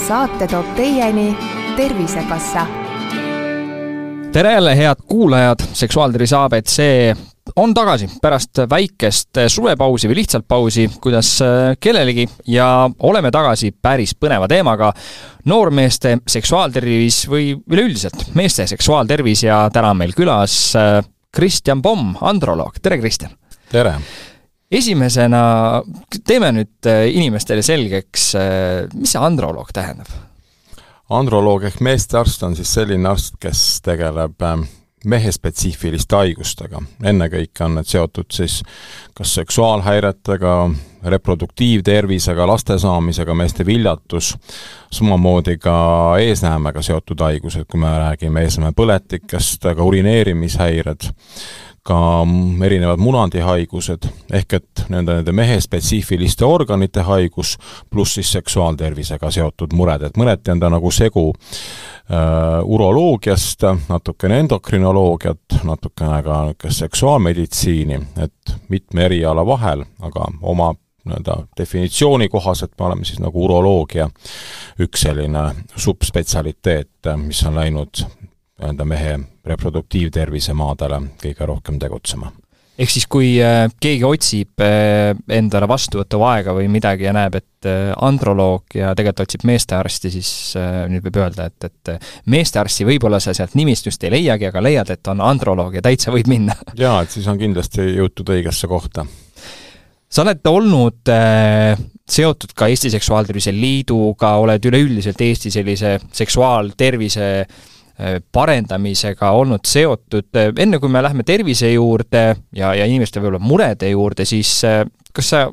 saate toob teieni Tervisekassa. tere jälle, head kuulajad, Seksuaaltervise abc on tagasi pärast väikest suvepausi või lihtsalt pausi, kuidas äh, kellelegi, ja oleme tagasi päris põneva teemaga. noormeeste seksuaaltervis või üleüldiselt meeste seksuaaltervis ja täna on meil külas äh, Kristjan Pomm, androloog, tere Kristjan! tere! Esimesena teeme nüüd äh, inimestele selgeks, mis see androloog tähendab? androloog ehk meestearst on siis selline arst, kes tegeleb mehespetsiifiliste haigustega. ennekõike on need seotud siis kas seksuaalhäiretega, reproduktiivtervisega, laste saamisega, meeste viljatus, samamoodi ka eesnäemega seotud haigused, kui me räägime eesnäemepõletikest, ka urineerimishäired ka erinevad munandihaigused, ehk et nende, nende mehe spetsiifiliste organite haigus, pluss siis seksuaaltervisega seotud mured, et mõneti on ta nagu segu äh, uroloogiast, natukene endokrinoloogiat, natukene ka niisugust seksuaalmeditsiini, et mitme eriala vahel, aga oma nii-öelda definitsiooni kohaselt me oleme siis nagu uroloogia üks selline subspetsialiteet, mis on läinud nii-öelda mehe reproduktiivtervise maadele kõige rohkem tegutsema. ehk siis, kui äh, keegi otsib äh, endale vastuvõtuaega või midagi ja näeb, et äh, androloog ja tegelikult otsib meestearsti, siis nüüd võib öelda, et, et meestearsti võib-olla sa sealt nimistust ei leiagi, aga leiad, et on androloog ja täitsa võib minna. jaa, et siis on kindlasti jõutud õigesse kohta sa oled olnud äh, seotud ka Eesti Seksuaaltervise Liiduga, oled üleüldiselt Eesti sellise seksuaaltervise Äh, parendamisega olnud seotud, enne kui me lähme tervise juurde ja, ja inimeste võib-olla murede juurde, siis äh, kas sa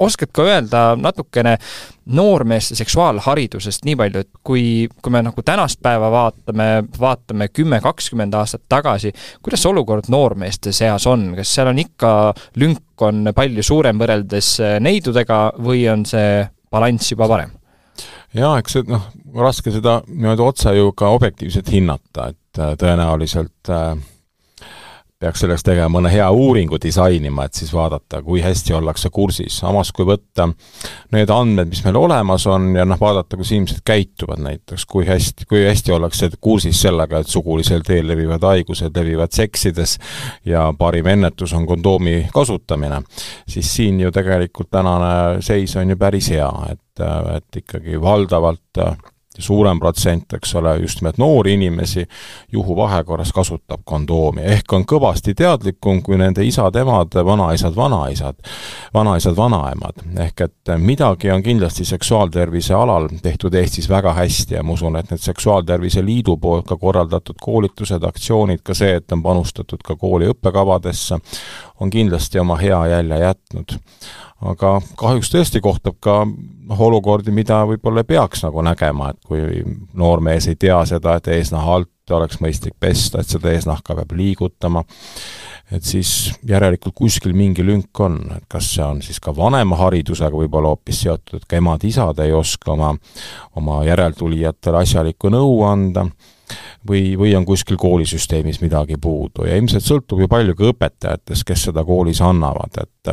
oskad ka öelda natukene noormeeste seksuaalharidusest nii palju, et kui, kui me nagu tänast päeva vaatame, vaatame kümme, kakskümmend aastat tagasi, kuidas see olukord noormeeste seas on, kas seal on ikka, lünk on palju suurem võrreldes neidudega või on see balanss juba parem? Jaa, eks see noh, raske seda niimoodi otse ju ka objektiivselt hinnata, et äh, tõenäoliselt äh, peaks selleks tegema mõne hea uuringu disainima, et siis vaadata, kui hästi ollakse kursis. samas, kui võtta need andmed, mis meil olemas on ja noh, vaadata, kuidas inimesed käituvad näiteks, kui hästi, kui hästi ollakse kursis sellega, et sugulisel teel levivad haigused levivad seksides ja parim ennetus on kondoomi kasutamine, siis siin ju tegelikult tänane seis on ju päris hea, et, et ikkagi valdavalt suurem protsent, eks ole, just nimelt noori inimesi juhuvahekorras kasutab kondoomi, ehk on kõvasti teadlikum kui nende isad-emad, vanaisad, vanaisad, vanaisad, vanaemad. ehk et midagi on kindlasti seksuaaltervise alal tehtud Eestis väga hästi ja ma usun, et need Seksuaaltervise Liidu poolt ka korraldatud koolitused, aktsioonid, ka see, et on panustatud ka kooli õppekavadesse, on kindlasti oma hea jälje jätnud. Aga kahjuks tõesti kohtab ka noh, olukordi, mida võib-olla ei peaks nagu nägema, et kui noormees ei tea seda, et eesnaha alt oleks mõistlik pesta, et seda eesnahka peab liigutama, et siis järelikult kuskil mingi lünk on, et kas see on siis ka vanemaharidusega võib-olla hoopis seotud, et ka emad-isad ei oska oma, oma järeltulijatele asjalikku nõu anda või, või on kuskil koolisüsteemis midagi puudu. Ja ilmselt sõltub ju palju ka õpetajatest, kes seda koolis annavad, et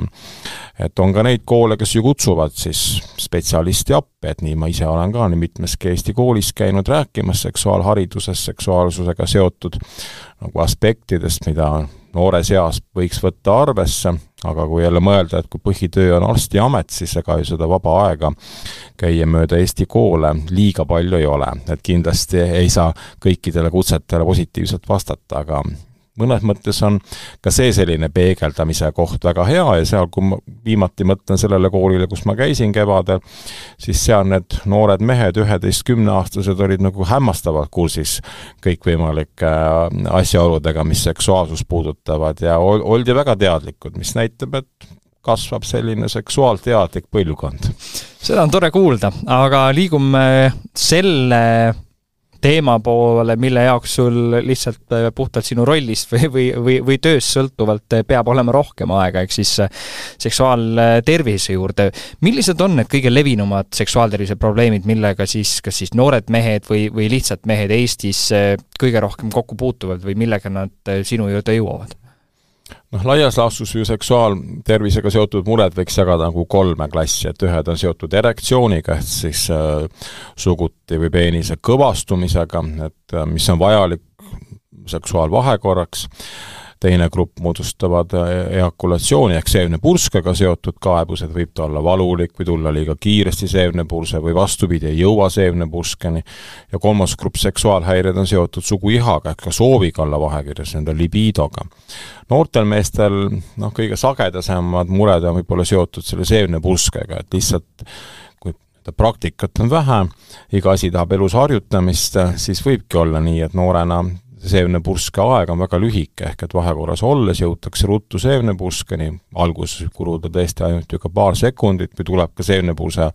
et on ka neid koole, kes ju kutsuvad siis spetsialisti appi, et nii ma ise olen ka nii mitmeski Eesti koolis käinud rääkimas seksuaalharidusest, seksuaalsusega seotud nagu aspektidest, mida noores eas võiks võtta arvesse, aga kui jälle mõelda, et kui põhitöö on arstiamet, siis ega ju seda vaba aega käia mööda Eesti koole liiga palju ei ole. et kindlasti ei saa kõikidele kutsetele positiivselt vastata, aga mõnes mõttes on ka see selline peegeldamise koht väga hea ja seal, kui ma viimati mõtlen sellele koolile, kus ma käisin kevadel, siis seal need noored mehed, üheteist-kümneaastased, olid nagu hämmastavalt kursis kõikvõimalike äh, asjaoludega, mis seksuaalsust puudutavad ja oldi väga teadlikud, mis näitab, et kasvab selline seksuaalteadlik põlvkond. seda on tore kuulda, aga liigume selle teema poole, mille jaoks sul lihtsalt äh, puhtalt sinu rollist või, või, või, või tööst sõltuvalt äh, peab olema rohkem aega, ehk siis äh, seksuaaltervise juurde. millised on need kõige levinumad seksuaaltervise probleemid, millega siis kas siis noored mehed või, või lihtsalt mehed Eestis kõige rohkem kokku puutuvad või millega nad sinu juurde jõuavad? Noh, laias laastus ju seksuaaltervisega seotud mured võiks jagada nagu kolme klassi, et ühed on seotud erektsiooniga, ehk siis äh, suguti või peenise kõvastumisega, et äh, mis on vajalik seksuaalvahekorraks, teine grupp moodustavad äh, eakulatsiooni ehk seemnepurskega seotud kaebused, võib ta olla valulik või tulla liiga kiiresti seemnepurse või vastupidi, ei jõua seemnepurskeni, ja kolmas grupp seksuaalhäired on seotud suguihaga ehk ka sooviga olla vahekirjas, nende libidoga. noortel meestel noh, kõige sagedasemad mured on võib-olla seotud selle seemnepurskega, et lihtsalt kui praktikat on vähe, iga asi tahab elus harjutamist, siis võibki olla nii, et noorena seemnepurske aeg on väga lühike, ehk et vahekorras olles jõutakse ruttu seemnepurskeni, alguses kuluda tõesti ainult ju ka paar sekundit või tuleb ka seemnepurse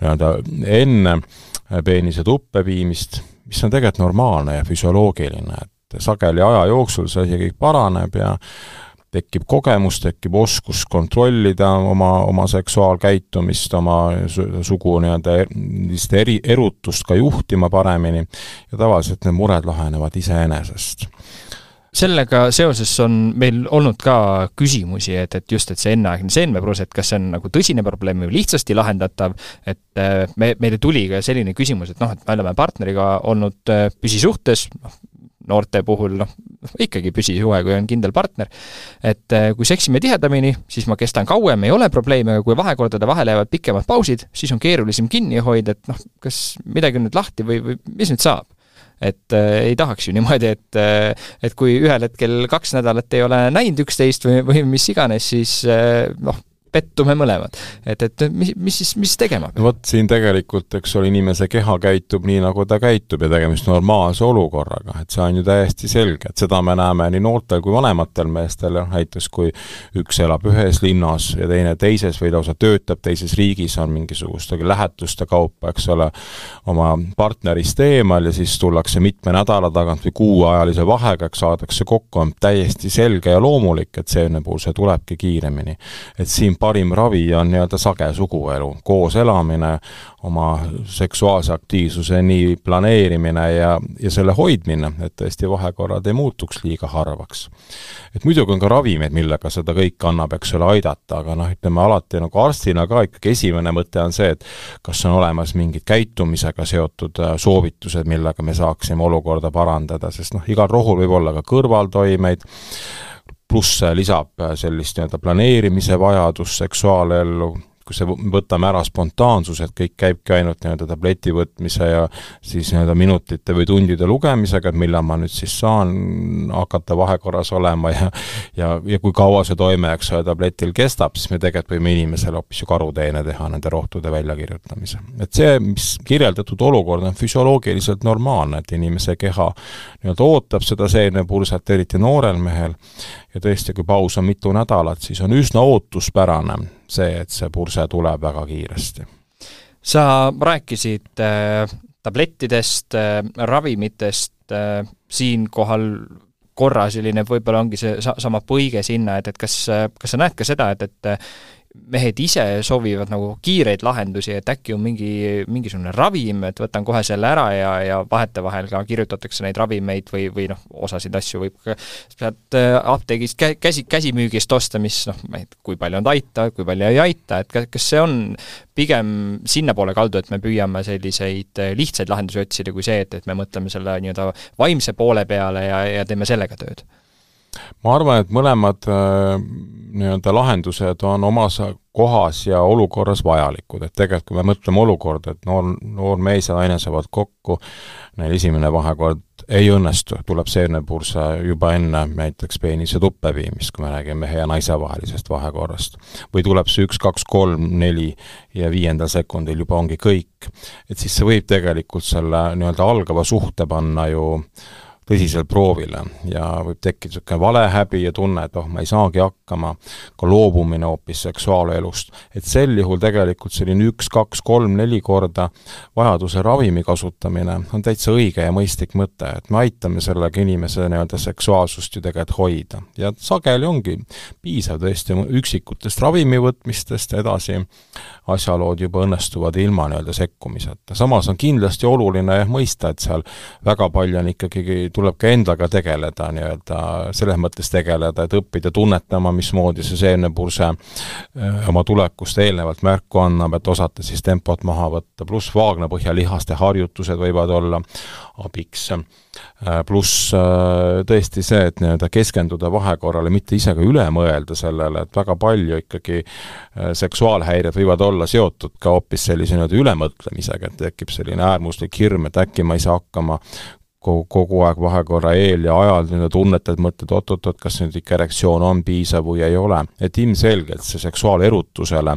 nii-öelda enne peenise tuppe viimist, mis on tegelikult normaalne ja füsioloogiline, et sageli aja jooksul see asi kõik paraneb ja tekib kogemus, tekib oskus kontrollida oma, oma seksuaalkäitumist, oma sugu nii-öelda sellist eri, erutust ka juhtima paremini. Ja tavaliselt need mured lahenevad iseenesest. Sellega seoses on meil olnud ka küsimusi, et, et just, et see enneaegne seemnepurus, et kas see on nagu tõsine probleem või lihtsasti lahendatav, et äh, me, meile tuli ka selline küsimus, et noh, et me oleme partneriga olnud äh, püsisuhtes, noh, noorte puhul noh, ikkagi püsisuhe, kui on kindel partner, et eh, kui seksime tihedamini, siis ma kestan kauem, ei ole probleemi, aga kui vahekordade vahele jäävad pikemad pausid, siis on keerulisem kinni hoida, et noh, kas midagi on nüüd lahti või, või mis nüüd saab? et äh, ei tahaks ju niimoodi, et äh, et kui ühel hetkel kaks nädalat ei ole näinud üksteist või, või mis iganes, siis äh, noh, pettume mõlemad. et, et mis, mis siis, mis tegema peab? vot, siin tegelikult, eks ole, inimese keha käitub nii, nagu ta käitub ja tegemist normaalse olukorraga, et see on ju täiesti selge, et seda me näeme nii noortel kui vanematel meestel, näiteks kui üks elab ühes linnas ja teine teises või lausa töötab teises riigis, on mingisuguste lähetuste kaupa, eks ole, oma partnerist eemal ja siis tullakse mitme nädala tagant või kuuajalise vahega, eks saadakse kokku, on täiesti selge ja loomulik, et seemne puhul see tulebki kiiremini. et siin parim ravi on nii-öelda sage suguelu, koos elamine, oma seksuaalse aktiivsuse nii planeerimine ja, ja selle hoidmine, et tõesti vahekorrad ei muutuks liiga harvaks. et muidugi on ka ravimeid, millega seda kõike annab, eks ole, aidata, aga noh, ütleme alati nagu arstina ka ikkagi esimene mõte on see, et kas on olemas mingid käitumisega seotud äh, soovitused, millega me saaksime olukorda parandada, sest noh, igal rohul võib olla ka kõrvaltoimeid, pluss lisab sellist nii-öelda planeerimise vajadust seksuaalellu, kui see, võtame ära spontaansuse, et kõik käibki ainult nii-öelda tableti võtmise ja siis nii-öelda minutite või tundide lugemisega, et millal ma nüüd siis saan hakata vahekorras olema ja ja, ja kui kaua see toime, eks ole, tabletil kestab, siis me tegelikult võime inimesele hoopis ju karuteene teha nende rohtude väljakirjutamise. et see, mis kirjeldatud olukord on füsioloogiliselt normaalne, et inimese keha nii-öelda ootab seda seenepurset, eriti noorel mehel, ja tõesti, kui paus on mitu nädalat, siis on üsna ootuspärane see, et see purse tuleb väga kiiresti. sa rääkisid äh, tablettidest äh,, ravimitest äh,, siinkohal korra selline võib-olla ongi see sa-, sama põige sinna, et, et kas, kas sa näed ka seda, et, et mehed ise soovivad nagu kiireid lahendusi, et äkki on mingi, mingisugune ravim, et võtan kohe selle ära ja, ja vahetevahel ka kirjutatakse neid ravimeid või, või noh, osasid asju võib ka sealt äh, apteegist kä-, käsi, käsimüügist osta, mis noh, kui palju nad aitavad, kui palju ei aita, et kas see on pigem sinnapoole kaldu, et me püüame selliseid äh, lihtsaid lahendusi otsida, kui see, et, et me mõtleme selle nii-öelda vaimse poole peale ja, ja teeme sellega tööd? Ma arvan, et mõlemad äh, nii-öelda lahendused on omas kohas ja olukorras vajalikud, et tegelikult kui me mõtleme olukorda, et noor, noor mees ja naine saavad kokku, neil esimene vahekord ei õnnestu, tuleb seenepurse juba enne näiteks peenise tuppe viimist, kui me räägime mehe ja naise vahelisest vahekorrast. või tuleb see üks, kaks, kolm, neli ja viiendal sekundil juba ongi kõik. et siis see võib tegelikult selle nii-öelda algava suhte panna ju äh, tõsisele proovile ja võib tekkida niisugune valehäbi ja tunne, et oh, ma ei saagi hakkama, ka loobumine hoopis seksuaalelust. et sel juhul tegelikult selline üks, kaks, kolm, neli korda vajaduse ravimi kasutamine on täitsa õige ja mõistlik mõte, et me aitame sellega inimese nii-öelda seksuaalsust ju tegelikult hoida. ja sageli ongi piisav tõesti üksikutest ravimi võtmistest, edasi asjalood juba õnnestuvad ilma nii-öelda sekkumiseta. samas on kindlasti oluline mõista, et seal väga palju on ikkagi tuleb ka endaga tegeleda nii-öelda, selles mõttes tegeleda, et õppida tunnetama, mismoodi see seemnepurse oma tulekust eelnevalt märku annab, et osata siis tempot maha võtta, pluss vaagnapõhjalihaste harjutused võivad olla abiks. Äh, pluss äh, tõesti see, et nii-öelda keskenduda vahekorrale, mitte ise ka üle mõelda sellele, et väga palju ikkagi äh, seksuaalhäired võivad olla seotud ka hoopis sellise nii-öelda ülemõtlemisega, et tekib selline äärmuslik hirm, et äkki ma ei saa hakkama kogu, kogu aeg vahekorra eel ja ajal nii-öelda tunnetad, mõtled oot-oot-oot, kas nüüd ikka erektsioon on piisav või ei ole. et ilmselgelt see seksuaalerutusele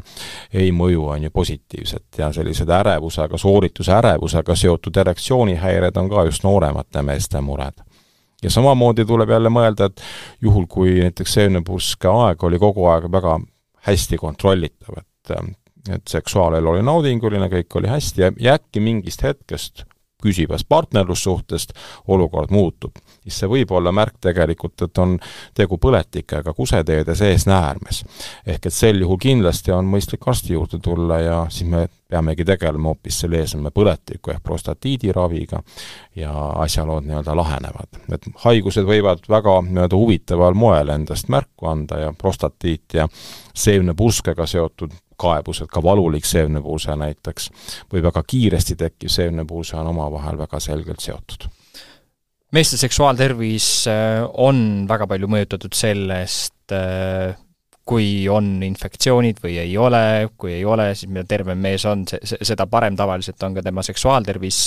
ei mõju, on ju, positiivselt ja sellised ärevusega, soorituse ärevusega seotud erektsioonihäired on ka just nooremate meeste mured ja samamoodi tuleb jälle mõelda, et juhul, kui näiteks seemnepurske aeg oli kogu aeg väga hästi kontrollitav, et et seksuaalelu oli naudinguline, kõik oli hästi ja, ja äkki mingist hetkest küsivast partnerlussuhtest olukord muutub, siis see võib olla märk tegelikult, et on tegu põletikega kuseteede sees näärmes. ehk et sel juhul kindlasti on mõistlik arsti juurde tulla ja siis me peamegi tegelema hoopis selle eesmärgi põletiku ehk prostatiidiraviga ja asjalood nii-öelda lahenevad. et haigused võivad väga nii-öelda huvitaval moel endast märku anda ja prostatiit ja seemnepurskega seotud kaebused, ka valulik seemnepuuse näiteks, või väga kiiresti tekkiv seemnepuuse on omavahel väga selgelt seotud meeste seksuaaltervis äh, on väga palju mõjutatud sellest, äh, kui on infektsioonid või ei ole, kui ei ole, siis mida tervem mees on, see, seda parem tavaliselt on ka tema seksuaaltervis.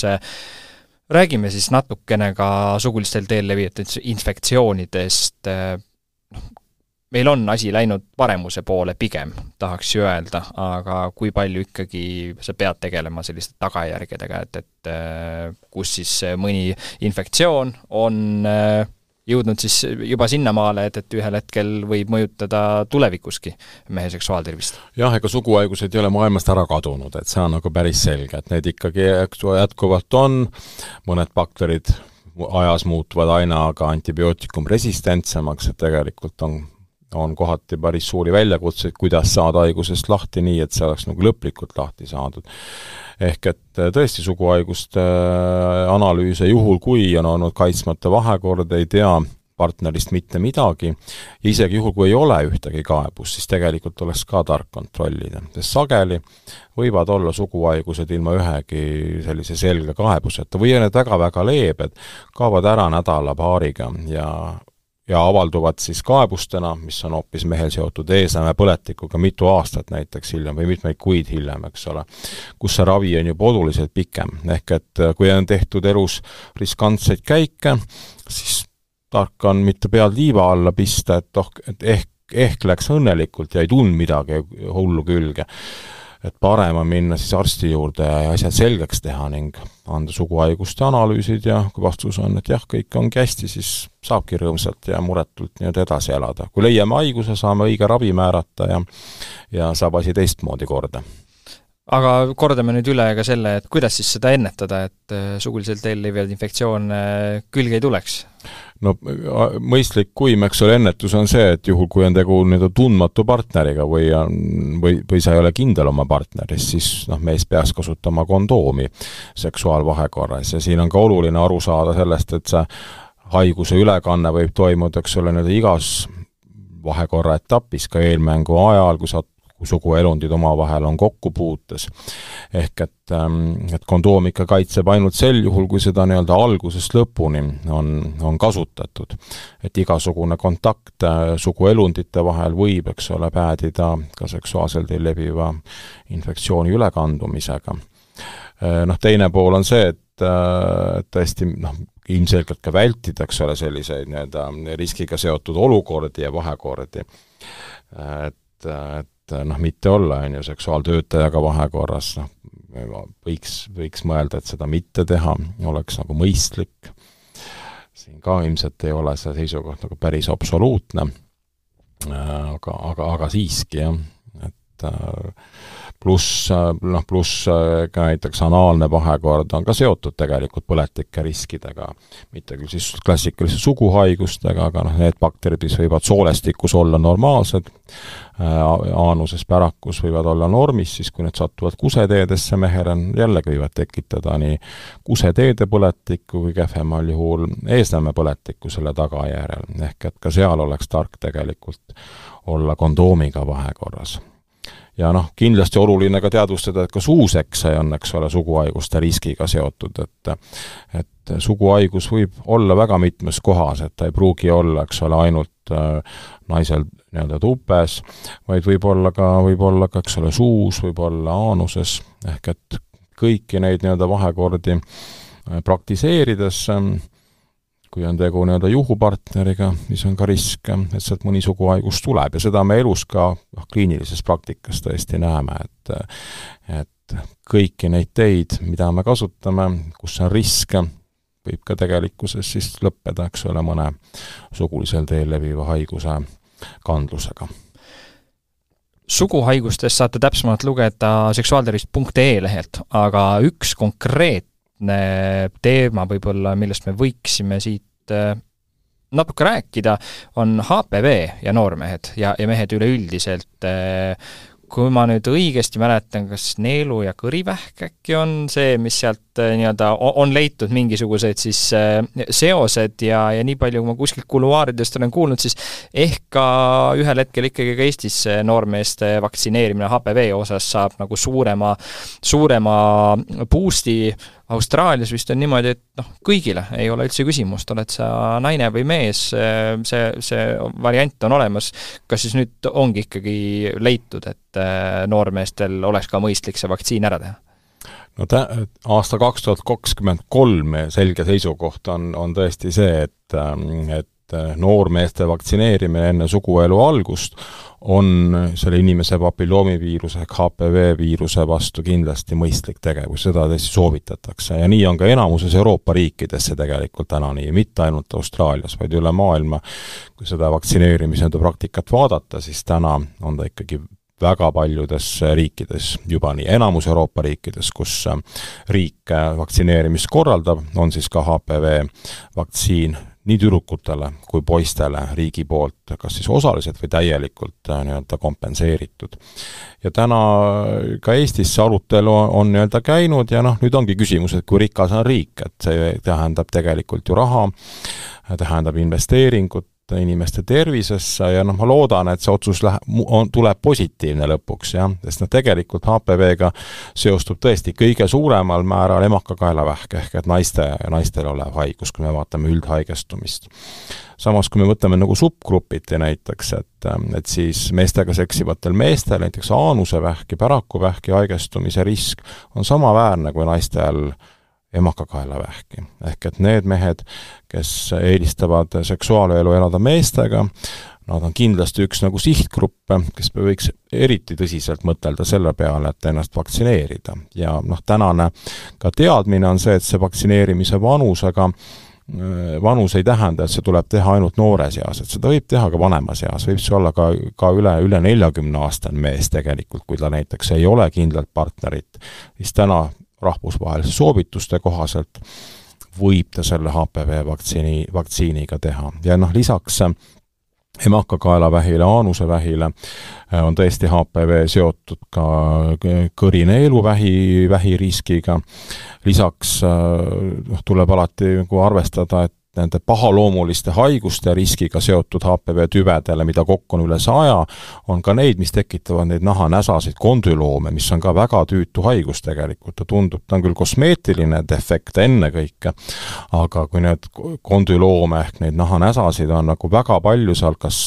räägime siis natukene ka sugulistel teel levivatud infektsioonidest, noh, meil on asi läinud paremuse poole pigem, tahaks ju öelda, aga kui palju ikkagi sa pead tegelema selliste tagajärgedega, et, et äh, kus siis mõni infektsioon on äh, jõudnud siis juba sinnamaale, et, et ühel hetkel võib mõjutada tulevikuski mehe seksuaaltervist. jah, ega suguhaigused ei ole maailmast ära kadunud, et see on nagu päris selge, et need ikkagi jätkuvalt on, mõned bakterid ajas muutuvad aina ka antibiootikum resistentsemaks, et tegelikult on on kohati päris suuri väljakutseid, kuidas saada haigusest lahti nii, et see oleks nagu lõplikult lahti saadud. ehk et äh, tõesti, suguhaiguste äh, analüüse juhul, kui on olnud kaitsmata vahekord, ei tea partnerist mitte midagi, isegi juhul, kui ei ole ühtegi kaebust, siis tegelikult oleks ka tark kontrollida, sest sageli võivad olla suguhaigused ilma ühegi sellise selge kaebuseta või on need väga-väga leebed, kaovad ära nädala-paariga ja ja avalduvad siis kaebustena, mis on hoopis mehel seotud eesnäme põletikuga mitu aastat näiteks hiljem või mitmeid kuid hiljem, eks ole, kus see ravi on juba oluliselt pikem, ehk et äh, kui on tehtud elus riskantseid käike, siis tark on mitte pead liiva alla pista, et oh, et ehk, ehk läks õnnelikult ja ei tulnud midagi hullu külge et parem on minna siis arsti juurde ja asjad selgeks teha ning anda suguhaiguste analüüsid ja kui vastus on, et jah, kõik ongi hästi, siis saabki rõõmsalt ja muretult nii-öelda edasi elada. kui leiame haiguse, saame õige ravi määrata ja ja saab asi teistmoodi korda aga kordame nüüd üle ka selle, et kuidas siis seda ennetada, et äh, suguliselt teel levivaid infektsioone külge ei tuleks? no mõistlik kuim, eks ole, ennetus on see, et juhul, kui on tegu nii-öelda tundmatu partneriga või on, või, või sa ei ole kindel oma partneris, siis noh, mees peaks kasutama kondoomi seksuaalvahekorras ja siin on ka oluline aru saada sellest, et see haiguse ülekanne võib toimuda, eks ole, nii-öelda igas vahekorra etapis, ka eelmängu ajal, kui sa suguelundid omavahel on kokkupuutes. ehk et, ähm, et kondoom ikka kaitseb ainult sel juhul, kui seda nii-öelda algusest lõpuni on, on kasutatud. et igasugune kontakt äh, suguelundite vahel võib, eks ole, päädida ka seksuaalsel teel leviva infektsiooni ülekandumisega. Äh, noh, teine pool on see, et äh, et tõesti noh, ilmselgelt ka vältida, eks ole, selliseid nii-öelda riskiga seotud olukordi ja vahekordi. et, et et noh, mitte olla, on ju, seksuaaltöötajaga vahekorras, noh, võiks, võiks mõelda, et seda mitte teha, oleks nagu mõistlik. siin ka ilmselt ei ole see seisukoht nagu päris absoluutne, aga, aga, aga siiski jah, et pluss noh, pluss ka näiteks anaalne vahekord on ka seotud tegelikult põletike riskidega, mitte küll siis klassikaliste suguhaigustega, aga noh, need bakterid, mis võivad soolestikus olla normaalsed, aanuses pärakus võivad olla normis, siis kui need satuvad kuseteedesse mehel, jällegi võivad tekitada nii kuseteede põletikku kui kehvemal juhul eesnämme põletikku selle tagajärjel. ehk et ka seal oleks tark tegelikult olla kondoomiga vahekorras ja noh, kindlasti oluline ka teadvustada, et ka suusekse on, eks ole, suguhaiguste riskiga seotud, et et suguhaigus võib olla väga mitmes kohas, et ta ei pruugi olla, eks ole, ainult äh, naisel nii-öelda tupes, vaid võib olla ka, võib olla ka, eks ole, suus, võib olla aanuses, ehk et kõiki neid nii-öelda vahekordi äh, praktiseerides äh, kui on tegu nii-öelda juhupartneriga, siis on ka risk, et sealt mõni suguhaigus tuleb. Ja seda me elus ka noh, kliinilises praktikas tõesti näeme, et et kõiki neid teid, mida me kasutame, kus on risk, võib ka tegelikkuses siis lõppeda, eks ole, mõne sugulisel teel leviva haiguse kandlusega. Suguhaigustest saate täpsemalt lugeda seksuaaltervis.ee lehelt, aga üks konkreetne teema võib-olla, millest me võiksime siit äh, natuke rääkida, on HPV ja noormehed ja, ja mehed üleüldiselt. Äh, kui ma nüüd õigesti mäletan, kas neelu- ja kõrivähk äkki on see, mis sealt äh, nii-öelda on leitud mingisugused siis seosed ja, ja nii palju, kui ma kuskilt kuluaaridest olen kuulnud, siis ehk ka ühel hetkel ikkagi ka Eestis noormeeste vaktsineerimine HPV osas saab nagu suurema, suurema boost'i Austraalias vist on niimoodi, et noh, kõigile ei ole üldse küsimust, oled sa naine või mees, see, see variant on olemas, kas siis nüüd ongi ikkagi leitud, et äh, noormeestel oleks ka mõistlik see vaktsiin ära teha? No tä-, aasta kaks tuhat kakskümmend kolm selge seisukoht on, on tõesti see, et, et noormeeste vaktsineerimine enne suguelu algust on selle inimese papilloomiviiruse ehk HPV viiruse vastu kindlasti mõistlik tegevus, seda tõesti soovitatakse ja nii on ka enamuses Euroopa riikides see tegelikult täna nii, mitte ainult Austraalias, vaid üle maailma. kui seda vaktsineerimise nii-öelda praktikat vaadata, siis täna on ta ikkagi väga paljudes riikides juba nii, enamus Euroopa riikides, kus riik vaktsineerimist korraldab, on siis ka HPV vaktsiin nii tüdrukutele kui poistele riigi poolt kas siis osaliselt või täielikult äh, nii-öelda kompenseeritud. ja täna ka Eestis see arutelu on nii-öelda käinud ja noh, nüüd ongi küsimus, et kui rikas on riik, et see tähendab tegelikult ju raha, tähendab investeeringut, inimeste tervisesse ja noh, ma loodan, et see otsus läheb, on, tuleb positiivne lõpuks, jah, sest noh, tegelikult HPV-ga seostub tõesti kõige suuremal määral emakakaelavähk ehk et naiste, naistel olev haigus, kui me vaatame üldhaigestumist. samas, kui me võtame nagu subgrupiti näiteks, et, et siis meestega seksivatel meestel näiteks aanusevähk ja pärakuvähki haigestumise risk on samaväärne kui naistel emakakaelavähki. ehk et need mehed, kes eelistavad seksuaalelu elada meestega, nad on kindlasti üks nagu sihtgruppe, kes võiks eriti tõsiselt mõtelda selle peale, et ennast vaktsineerida. ja noh, tänane ka teadmine on see, et see vaktsineerimise vanusega vanus ei tähenda, et see tuleb teha ainult noores eas, et seda võib teha ka vanemas eas, võib see olla ka, ka üle, üle neljakümne aastane mees tegelikult, kui ta näiteks ei ole kindlat partnerit, siis täna rahvusvaheliste soovituste kohaselt võib ta selle HPV vaktsiini, vaktsiiniga teha. Ja noh, lisaks emakakaelavähile, aanusevähile äh, on tõesti HPV seotud ka kõrineeluvähi, vähiriskiga, lisaks äh, noh, tuleb alati nagu arvestada, et nende pahaloomuliste haiguste riskiga seotud HPV tüvedele, mida kokku on üle saja, on ka neid, mis tekitavad neid nahanäsasid, kondüloome, mis on ka väga tüütu haigus tegelikult, ta tundub, ta on küll kosmeetiline defekt ennekõike, aga kui need kondüloome ehk neid nahanäsasid on nagu väga palju seal, kas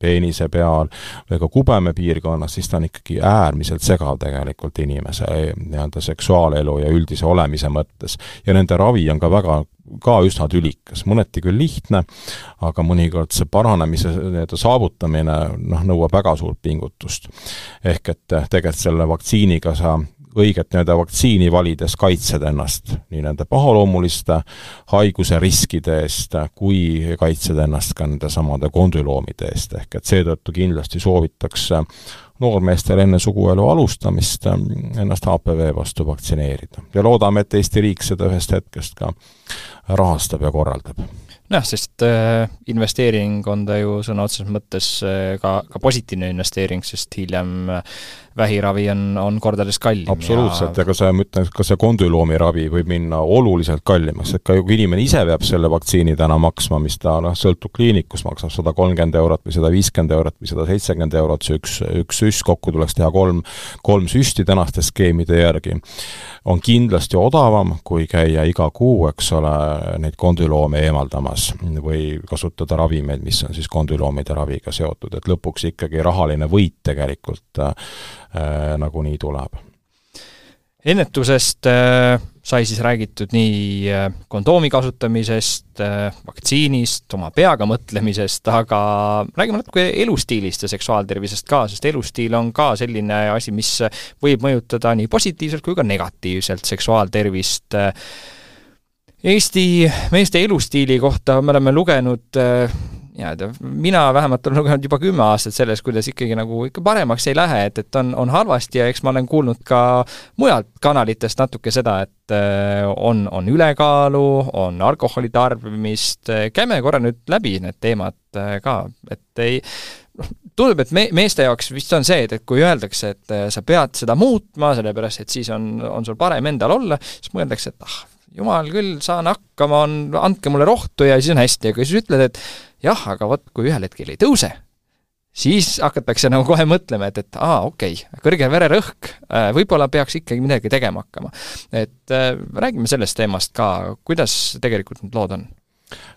peenise peal või ka kubeme piirkonnas, siis ta on ikkagi äärmiselt segav tegelikult inimese nii-öelda seksuaalelu ja üldise olemise mõttes. ja nende ravi on ka väga ka üsna tülikas, mõneti küll lihtne, aga mõnikord see paranemise nii-öelda saavutamine noh, nõuab väga suurt pingutust. ehk et tegelikult selle vaktsiiniga sa õiget nii-öelda vaktsiini valides kaitsed ennast nii nende pahaloomuliste haiguse riskide eest, kui kaitsed ennast ka nende samade kondüloomide eest, ehk et seetõttu kindlasti soovitakse noormeestel enne suguelu alustamist ennast HPV vastu vaktsineerida. ja loodame, et Eesti riik seda ühest hetkest ka rahastab ja korraldab nojah, sest äh, investeering on ta ju sõna otseses mõttes äh, ka, ka positiivne investeering, sest hiljem äh, vähiravi on, on kordades kallim. absoluutselt. Ja ka see, ma ütlen, ka see kondüloomi ravi võib minna oluliselt kallimaks, et ka kui inimene ise peab selle vaktsiini täna maksma, mis ta noh, sõltub kliinikust, maksab sada kolmkümmend eurot või sada viiskümmend eurot või sada seitsekümmend eurot, see üks, üks süst, kokku tuleks teha kolm, kolm süsti tänaste skeemide järgi, on kindlasti odavam, kui käia iga kuu, eks ole, neid kondüloome eemaldamas või kasutada ravimeid, mis on siis kondüloomide raviga seotud, et lõpuks ikkagi rahaline võit tegelikult Äh, nagunii tuleb. ennetusest äh, sai siis räägitud nii äh, kondoomi kasutamisest, vaktsiinist, oma peaga mõtlemisest, aga räägime natuke elustiilist ja seksuaaltervisest ka, sest elustiil on ka selline asi, mis võib mõjutada nii positiivselt kui ka negatiivselt seksuaaltervist. Eesti meeste elustiili kohta me oleme lugenud nii-öelda, mina vähemalt olen lugenud juba kümme aastat sellest, kuidas ikkagi nagu ikka paremaks ei lähe, et, et on, on halvasti ja eks ma olen kuulnud ka mujalt kanalitest natuke seda, et äh, on, on ülekaalu, on alkoholi tarbimist, käime korra nüüd läbi need teemad äh, ka, et ei noh, tundub, et me, meeste jaoks vist on see, et, et kui öeldakse, et äh, sa pead seda muutma, sellepärast et siis on, on sul parem endal olla, siis mõeldakse, et ah, jumal küll, saan hakkama, on, andke mulle rohtu ja siis on hästi, aga siis ütled, et jah, aga vot kui ühel hetkel ei tõuse, siis hakatakse nagu kohe mõtlema, et, et aa, okei okay,, kõrge vererõhk, äh, võib-olla peaks ikkagi midagi tegema hakkama. et äh, räägime sellest teemast ka, kuidas tegelikult need lood on?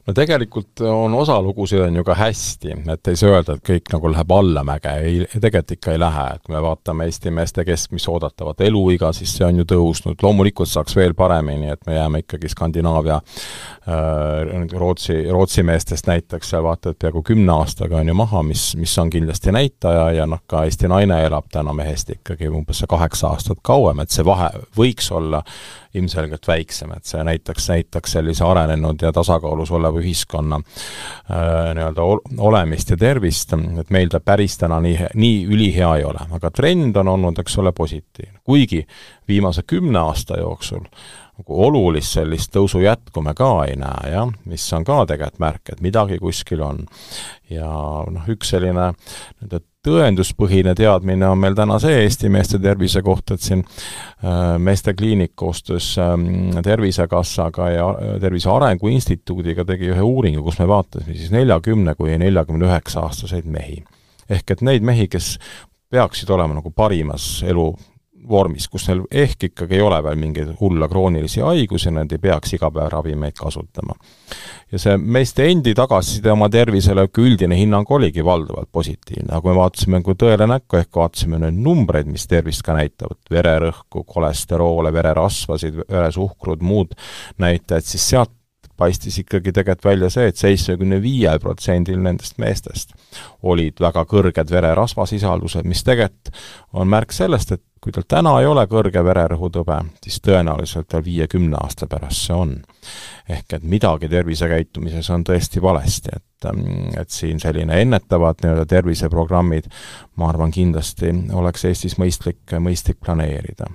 No tegelikult on osa lugusid on ju ka hästi, et ei saa öelda, et kõik nagu läheb allamäge, ei, tegelikult ikka ei lähe, et kui me vaatame Eesti meeste keskmist oodatavat eluiga, siis see on ju tõusnud, loomulikult saaks veel paremini, et me jääme ikkagi Skandinaavia äh, Rootsi, Rootsi meestest näiteks seal vaata, et peaaegu kümne aastaga on ju maha, mis, mis on kindlasti näitaja ja noh, ka Eesti naine elab täna mehest ikkagi umbes kaheksa aastat kauem, et see vahe võiks olla ilmselgelt väiksem, et see näitaks, näitaks sellise arenenud ja tasakaalus oleva ühiskonna äh, nii-öelda olemist ja tervist, et meil ta päris täna nii, nii ülihea ei ole, aga trend on olnud, eks ole, positiivne. kuigi viimase kümne aasta jooksul nagu olulist sellist tõusu jätku me ka ei näe, jah, mis on ka tegelikult märk, et midagi kuskil on. ja noh, üks selline nii-öelda tõenduspõhine teadmine on meil täna see Eesti meeste tervise kohta, et siin äh, meeste kliinik koostöös ähm, Tervisekassaga ja äh, Tervise Arengu Instituudiga tegi ühe uuringu, kus me vaatasime siis neljakümne kuni neljakümne üheksa aastaseid mehi. ehk et neid mehi, kes peaksid olema nagu parimas elu vormis, kus neil ehk ikkagi ei ole veel mingeid hulle kroonilisi haigusi, nad ei peaks iga päev ravimeid kasutama. ja see meeste endi tagasiside oma tervisele, üldine hinnang oligi valdavalt positiivne, aga kui me vaatasime nagu tõele näkku, ehk vaatasime neid numbreid, mis tervist ka näitavad, vererõhku, kolesteroole, vererasvasid, veresuhkrut, muud näitajad, siis sealt paistis ikkagi tegelikult välja see et, et seitsmekümne viiel protsendil nendest meestest olid väga kõrged vererasvasisaldused, mis tegelikult on märk sellest, et kui tal täna ei ole kõrge vererõhutõbe, siis tõenäoliselt tal viiekümne aasta pärast see on. ehk et midagi tervisekäitumises on tõesti valesti, et, et siin selline ennetavad nii-öelda terviseprogrammid, ma arvan, kindlasti oleks Eestis mõistlik, mõistlik planeerida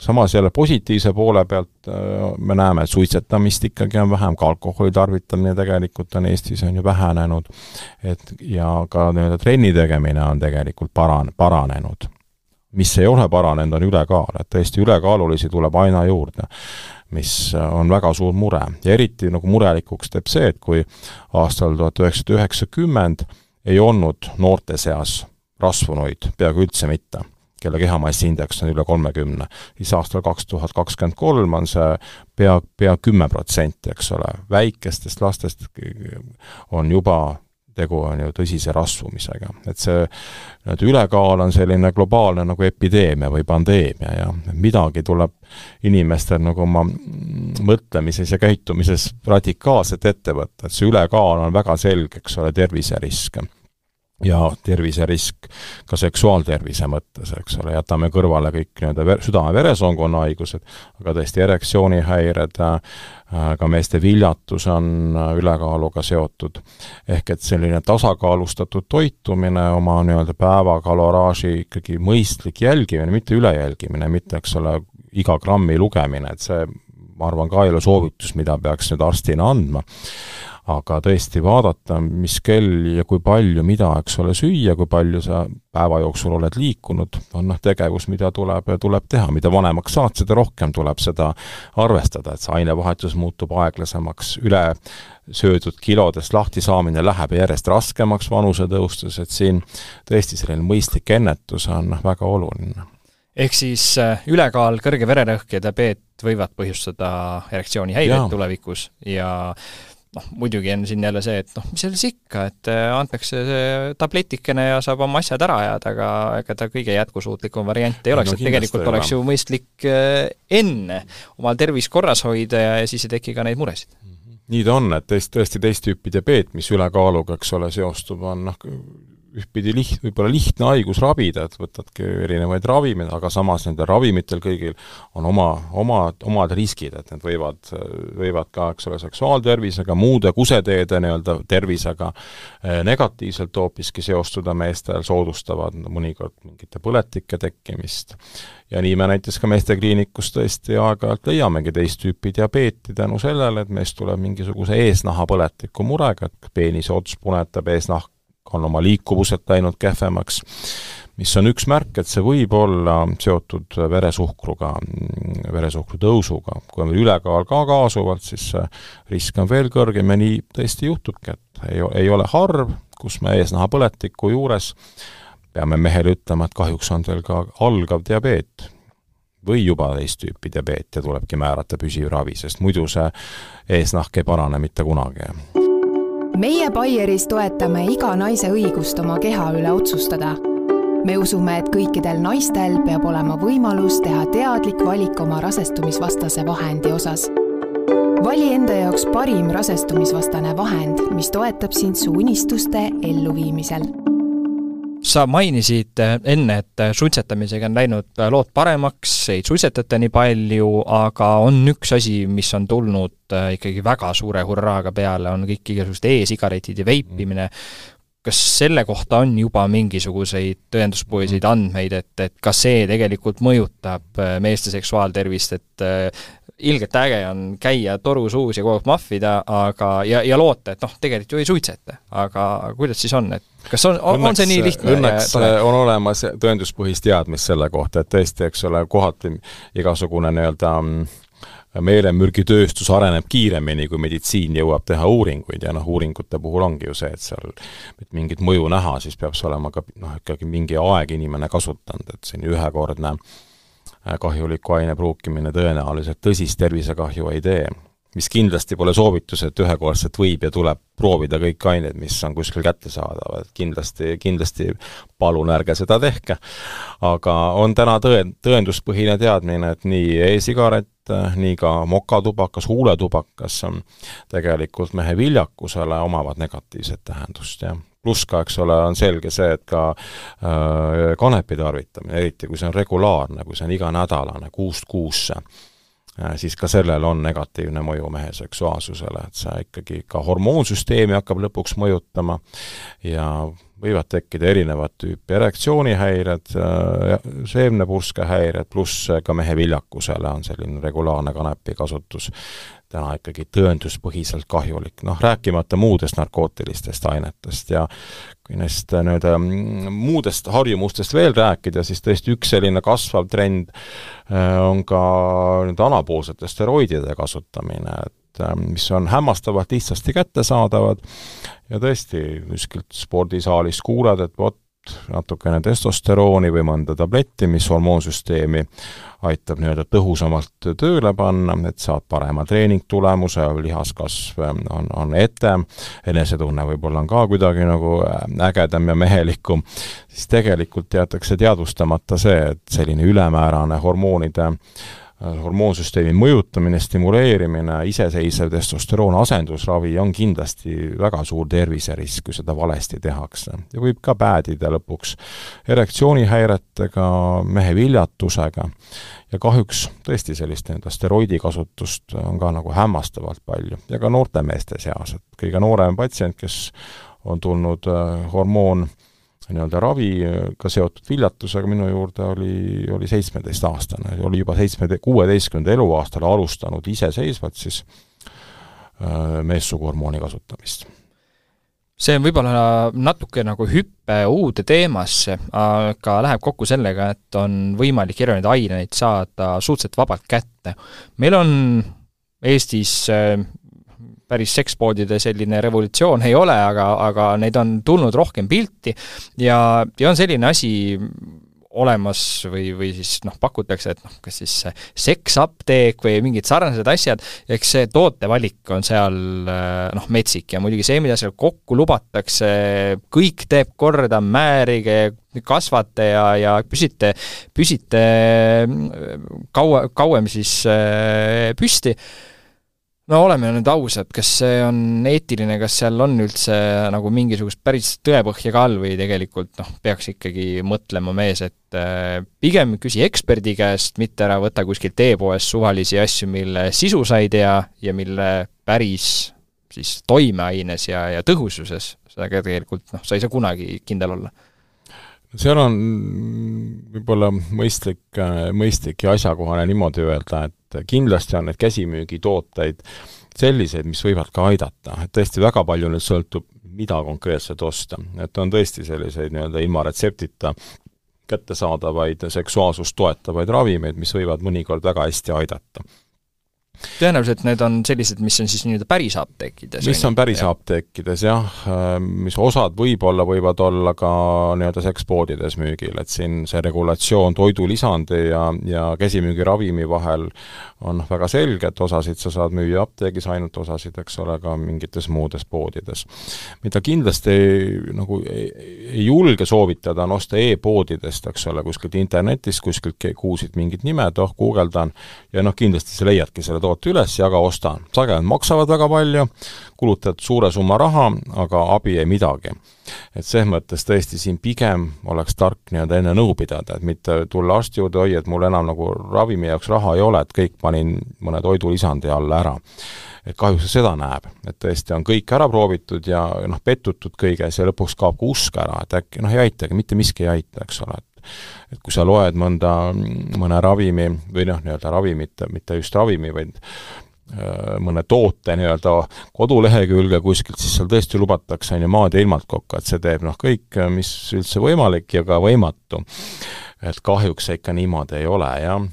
samas jälle positiivse poole pealt äh, me näeme, et suitsetamist ikkagi on vähem, ka alkoholi tarvitamine tegelikult on Eestis, on ju vähenenud, et ja ka nii-öelda trenni tegemine on tegelikult paran-, paranenud. Mis ei ole paranenud, on ülekaal, et tõesti ülekaalulisi tuleb aina juurde, mis on väga suur mure. ja eriti nagu murelikuks teeb see, et kui aastal tuhat üheksasada üheksakümmend ei olnud noorte seas rasvunuid peaaegu üldse mitte kelle kehamassiindeks on üle kolmekümne, siis aastal kaks tuhat kakskümmend kolm on see pea, pea kümme protsenti, eks ole, väikestest lastest on juba tegu on ju tõsise rasvumisega. et see nii-öelda ülekaal on selline globaalne nagu epideemia või pandeemia ja midagi tuleb inimestel nagu oma mõtlemises ja käitumises radikaalselt ette võtta, et see ülekaal on väga selge, eks ole, terviserisk ja terviserisk ka seksuaaltervise mõttes, eks ole, jätame kõrvale kõik nii-öelda ver-, südame-veresoonkonna haigused, aga tõesti erektsioonihäired äh,, ka meeste viljatus on äh, ülekaaluga seotud. ehk et selline tasakaalustatud toitumine, oma nii-öelda päevakaloraaži ikkagi mõistlik jälgimine, mitte ülejälgimine, mitte eks ole, iga grammi lugemine, et see ma arvan, ka ei ole soovitus, mida peaks nüüd arstina andma aga tõesti vaadata, mis kell ja kui palju, mida, eks ole, süüa, kui palju sa päeva jooksul oled liikunud, on noh, tegevus, mida tuleb, tuleb teha, mida vanemaks saad, seda rohkem tuleb seda arvestada, et see ainevahetus muutub aeglasemaks, üle söödud kilodest lahtisaamine läheb järjest raskemaks vanuse tõustes, et siin tõesti selline mõistlik ennetus on noh, väga oluline. Ehk siis äh, ülekaal, kõrge vererõhk ja diabeet võivad põhjustada erektsioonihäireid tulevikus ja noh, muidugi on siin jälle see, et noh, mis selles ikka, et äh, antakse see tabletikene ja saab oma asjad ära ajada, aga ega ta kõige jätkusuutlikum variant ei oleks no,, et tegelikult oleks ju mõistlik äh, enne omal tervist korras hoida ja, ja siis ei teki ka neid muresid mhm. nii ta on, et teist, tõesti teist tüüpi diabeet, mis ülekaaluga, eks ole, seostub, on noh, ühtpidi liht-, võib-olla lihtne haigus ravida, et võtadki erinevaid ravimeid, aga samas nendel ravimitel kõigil on oma, omad, omad riskid, et need võivad, võivad ka, eks ole, seksuaaltervisega, muude kuseteede nii-öelda tervisega eh, negatiivselt hoopiski seostuda meestel, soodustavad mõnikord mingite põletike tekkimist. ja nii me näiteks ka meestekliinikus tõesti aeg-ajalt leiamegi teist tüüpi diabeeti tänu sellele, et meest tuleb mingisuguse eesnahapõletiku murega, et peenise ots punetab, eesnahk on oma liikuvuselt läinud kehvemaks, mis on üks märk, et see võib olla seotud veresuhkruga, veresuhkru tõusuga. kui on ülekaal ka kaasuvalt, siis see risk on veel kõrgem ja nii tõesti juhtubki, et ei, ei ole harv, kus me eesnahapõletiku juures peame mehele ütlema, et kahjuks on teil ka algav diabeet või juba teist tüüpi diabeet ja tulebki määrata püsiv ravi, sest muidu see eesnahk ei parane mitte kunagi meie Baieris toetame iga naise õigust oma keha üle otsustada. me usume, et kõikidel naistel peab olema võimalus teha teadlik valik oma rasestumisvastase vahendi osas. vali enda jaoks parim rasestumisvastane vahend, mis toetab sind su unistuste elluviimisel sa mainisid äh, enne, et äh, suitsetamisega on läinud äh, lood paremaks, ei suitsetata nii palju, aga on üks asi, mis on tulnud ikkagi väga suure hurraaga peale, on kõik igasugused e-sigaretid ja veipimine. kas selle kohta on juba mingisuguseid tõenduspõhiseid andmeid, et, et ka see tegelikult mõjutab meeste seksuaaltervist, et ilgelt äge on käia toru suus ja kogu aeg mahvida, aga, ja, ja loota, et noh, tegelikult ju ei suitseta. aga kuidas siis on, et kas on, on, on see nii lihtne? õnneks on olemas tõenduspõhist teadmist selle kohta, et tõesti, eks ole, kohati igasugune nii-öelda mm, meelemürgitööstus areneb kiiremini, kui meditsiin jõuab teha uuringuid ja noh, uuringute puhul ongi ju see, et seal et mingit mõju näha, siis peab see olema ka noh, ikkagi mingi aeg inimene kasutanud, et see on ühekordne kahjuliku aine pruukimine tõenäoliselt tõsist tervisekahju ei tee. Mis kindlasti pole soovitus, et ühekordselt võib ja tuleb proovida kõiki aineid, mis on kuskil kättesaadavad, kindlasti, kindlasti palun ärge seda tehke. aga on täna tõe, tõenduspõhine teadmine, et nii e-sigaret, nii ka mokatubakas, huuletubakas tegelikult mehe viljakusele omavad negatiivset tähendust, jah pluss ka, eks ole, on selge see, et ka äh, kanepi tarvitamine, eriti kui see on regulaarne, kui see on iganädalane, kuust kuusse, Äh, siis ka sellel on negatiivne mõju mehe seksuaalsusele, et see ikkagi ka hormoonsüsteemi hakkab lõpuks mõjutama ja võivad tekkida erinevat tüüpi erektsioonihäired, äh, seemnepurskehäired, pluss ka mehe viljakusele on selline regulaarne kanepi kasutus täna ikkagi tõenduspõhiselt kahjulik, noh rääkimata muudest narkootilistest ainetest ja kui neist äh, nii-öelda mm, muudest harjumustest veel rääkida, siis tõesti üks selline kasvav trend äh, on ka nii-öelda anapoolsete steroidide kasutamine, et mis on hämmastavalt lihtsasti kättesaadavad. Ja tõesti kuskilt spordisaalist kuuled, et vot, natukene testosterooni või mõnda tabletti, mis hormoonsüsteemi aitab nii-öelda tõhusamalt tööle panna, et saad parema treeningtulemuse, lihaskasv on, on etem, enesetunne võib-olla on ka kuidagi nagu äh, ägedam ja mehelikum, siis tegelikult jäetakse teadvustamata see, et selline ülemäärane hormoonide hormoonsüsteemi mõjutamine, stimuleerimine, iseseisev testosteroon asendusravi on kindlasti väga suur terviserisk, kui seda valesti tehakse. ja võib ka päädida lõpuks erektsioonihäiretega, mehe viljatusega ja kahjuks tõesti sellist nii-öelda steroidikasutust on ka nagu hämmastavalt palju ja ka noorte meeste seas, et kõige noorem patsient, kes on tulnud äh, hormoon nii-öelda raviga seotud viljatusega minu juurde oli, oli seitsmeteistaastane, oli juba seitsme, kuueteistkümnendal eluaastal alustanud iseseisvalt siis äh, meessuguhormooni kasutamist see on võib-olla natuke nagu hüppe uude teemasse, aga läheb kokku sellega, et on võimalik erinevaid aineid saada suhteliselt vabalt kätte. meil on Eestis äh, päris sekspoodide selline revolutsioon ei ole, aga, aga neid on tulnud rohkem pilti. Ja, ja on selline asi, olemas või, või siis noh, pakutakse, et noh, kas siis seksapteek või mingid sarnased asjad, eks see tootevalik on seal noh, metsik. Ja muidugi see, mida seal kokku lubatakse, kõik teeb korda, määrige, kasvate ja, ja püsite, püsite kaua, kauem siis püsti no oleme nüüd ausad, kas see on eetiline, kas seal on üldse nagu mingisugust päris tõepõhja ka all või tegelikult noh, peaks ikkagi mõtlema mees, et äh, pigem küsi eksperdi käest, mitte ära võta kuskilt e-poest suvalisi asju, mille sisu sa ei tea ja mille päris siis toimeaines ja, ja tõhususes seda ka tegelikult noh, sa ei saa kunagi kindel olla. Seal on võib-olla mõistlik, mõistlik ja asjakohane niimoodi öelda, et kindlasti on neid käsimüügitooteid selliseid, mis võivad ka aidata, et tõesti väga palju nüüd sõltub, mida konkreetselt osta. et on tõesti selliseid nii-öelda ilma retseptita kättesaadavaid seksuaalsust toetavaid ravimeid, mis võivad mõnikord väga hästi aidata tõenäoliselt need on sellised, mis on siis nii-öelda päris apteekides? mis on päris ja. apteekides jah, mis osad võib-olla võivad olla ka nii-öelda sekspoodides müügil, et siin see regulatsioon toidulisandi ja, ja käsimüügiravimi vahel on väga selge, et osasid sa saad müüa apteegis ainult, osasid, eks ole, ka mingites muudes poodides. mida kindlasti nagu ei, ei julge soovitada, on osta e-poodidest, eks ole, kuskilt internetist, kuskilt kuulsid mingid nimed, oh, guugeldan, ja noh, kindlasti sa leiadki selle toote üles ja ka ostan. sageli nad maksavad väga palju, kulutad suure summa raha, aga abi ei midagi. et selles mõttes tõesti siin pigem oleks tark nii-öelda enne nõu pidada, et mitte tulla arsti juurde, oi, et mul enam nagu ravimi jaoks raha ei ole, et kõik panin mõne toidulisandi alla ära et kahjuks seda näeb, et tõesti on kõik ära proovitud ja noh, pettutud kõiges ja lõpuks kaob ka usk ära, et äkki noh, ei aitagi, mitte miski ei aita, eks ole, et et kui sa loed mõnda, mõne ravimi või noh, nii-öelda ravimit, mitte just ravimi, vaid äh, mõne toote nii-öelda kodulehekülge kuskilt, siis seal tõesti lubatakse, on ju, maad ja ilmalt kokku, et see teeb noh, kõik, mis üldse võimalik ja ka võimatu. et kahjuks see ikka niimoodi ei ole, jah.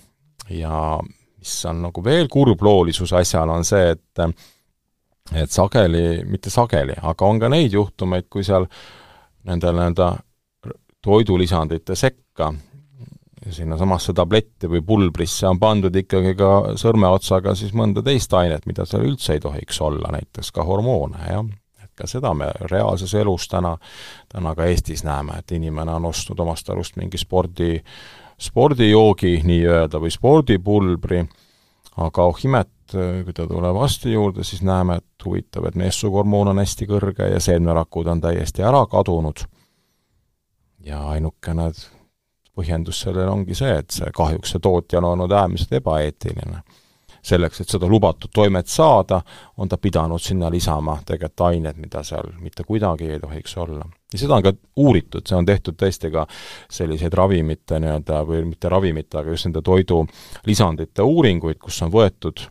ja mis on nagu veel kurbloolisuse asjal, on see, et et sageli, mitte sageli, aga on ka neid juhtumeid, kui seal nendel nii-öelda toidulisandite sekka sinnasamasse tabletti või pulbrisse on pandud ikkagi ka sõrmeotsaga siis mõnda teist ainet, mida seal üldse ei tohiks olla, näiteks ka hormoone, jah. et ka seda me reaalses elus täna, täna ka Eestis näeme, et inimene on ostnud omast arust mingi spordi, spordijoogi nii-öelda või spordipulbri, aga oh imet, kui ta tuleb arsti juurde, siis näeme, et huvitav, et meessuguhormoon on hästi kõrge ja seemnerakud on täiesti ära kadunud ja ainukene põhjendus sellele ongi see, et see kahjuks see tootja on olnud äärmiselt ebaeetiline. selleks, et seda lubatud toimet saada, on ta pidanud sinna lisama tegelikult ained, mida seal mitte kuidagi ei tohiks olla. ja seda on ka uuritud, see on tehtud tõesti ka selliseid ravimite nii-öelda, või mitte ravimite, aga just nende toidulisandite uuringuid, kus on võetud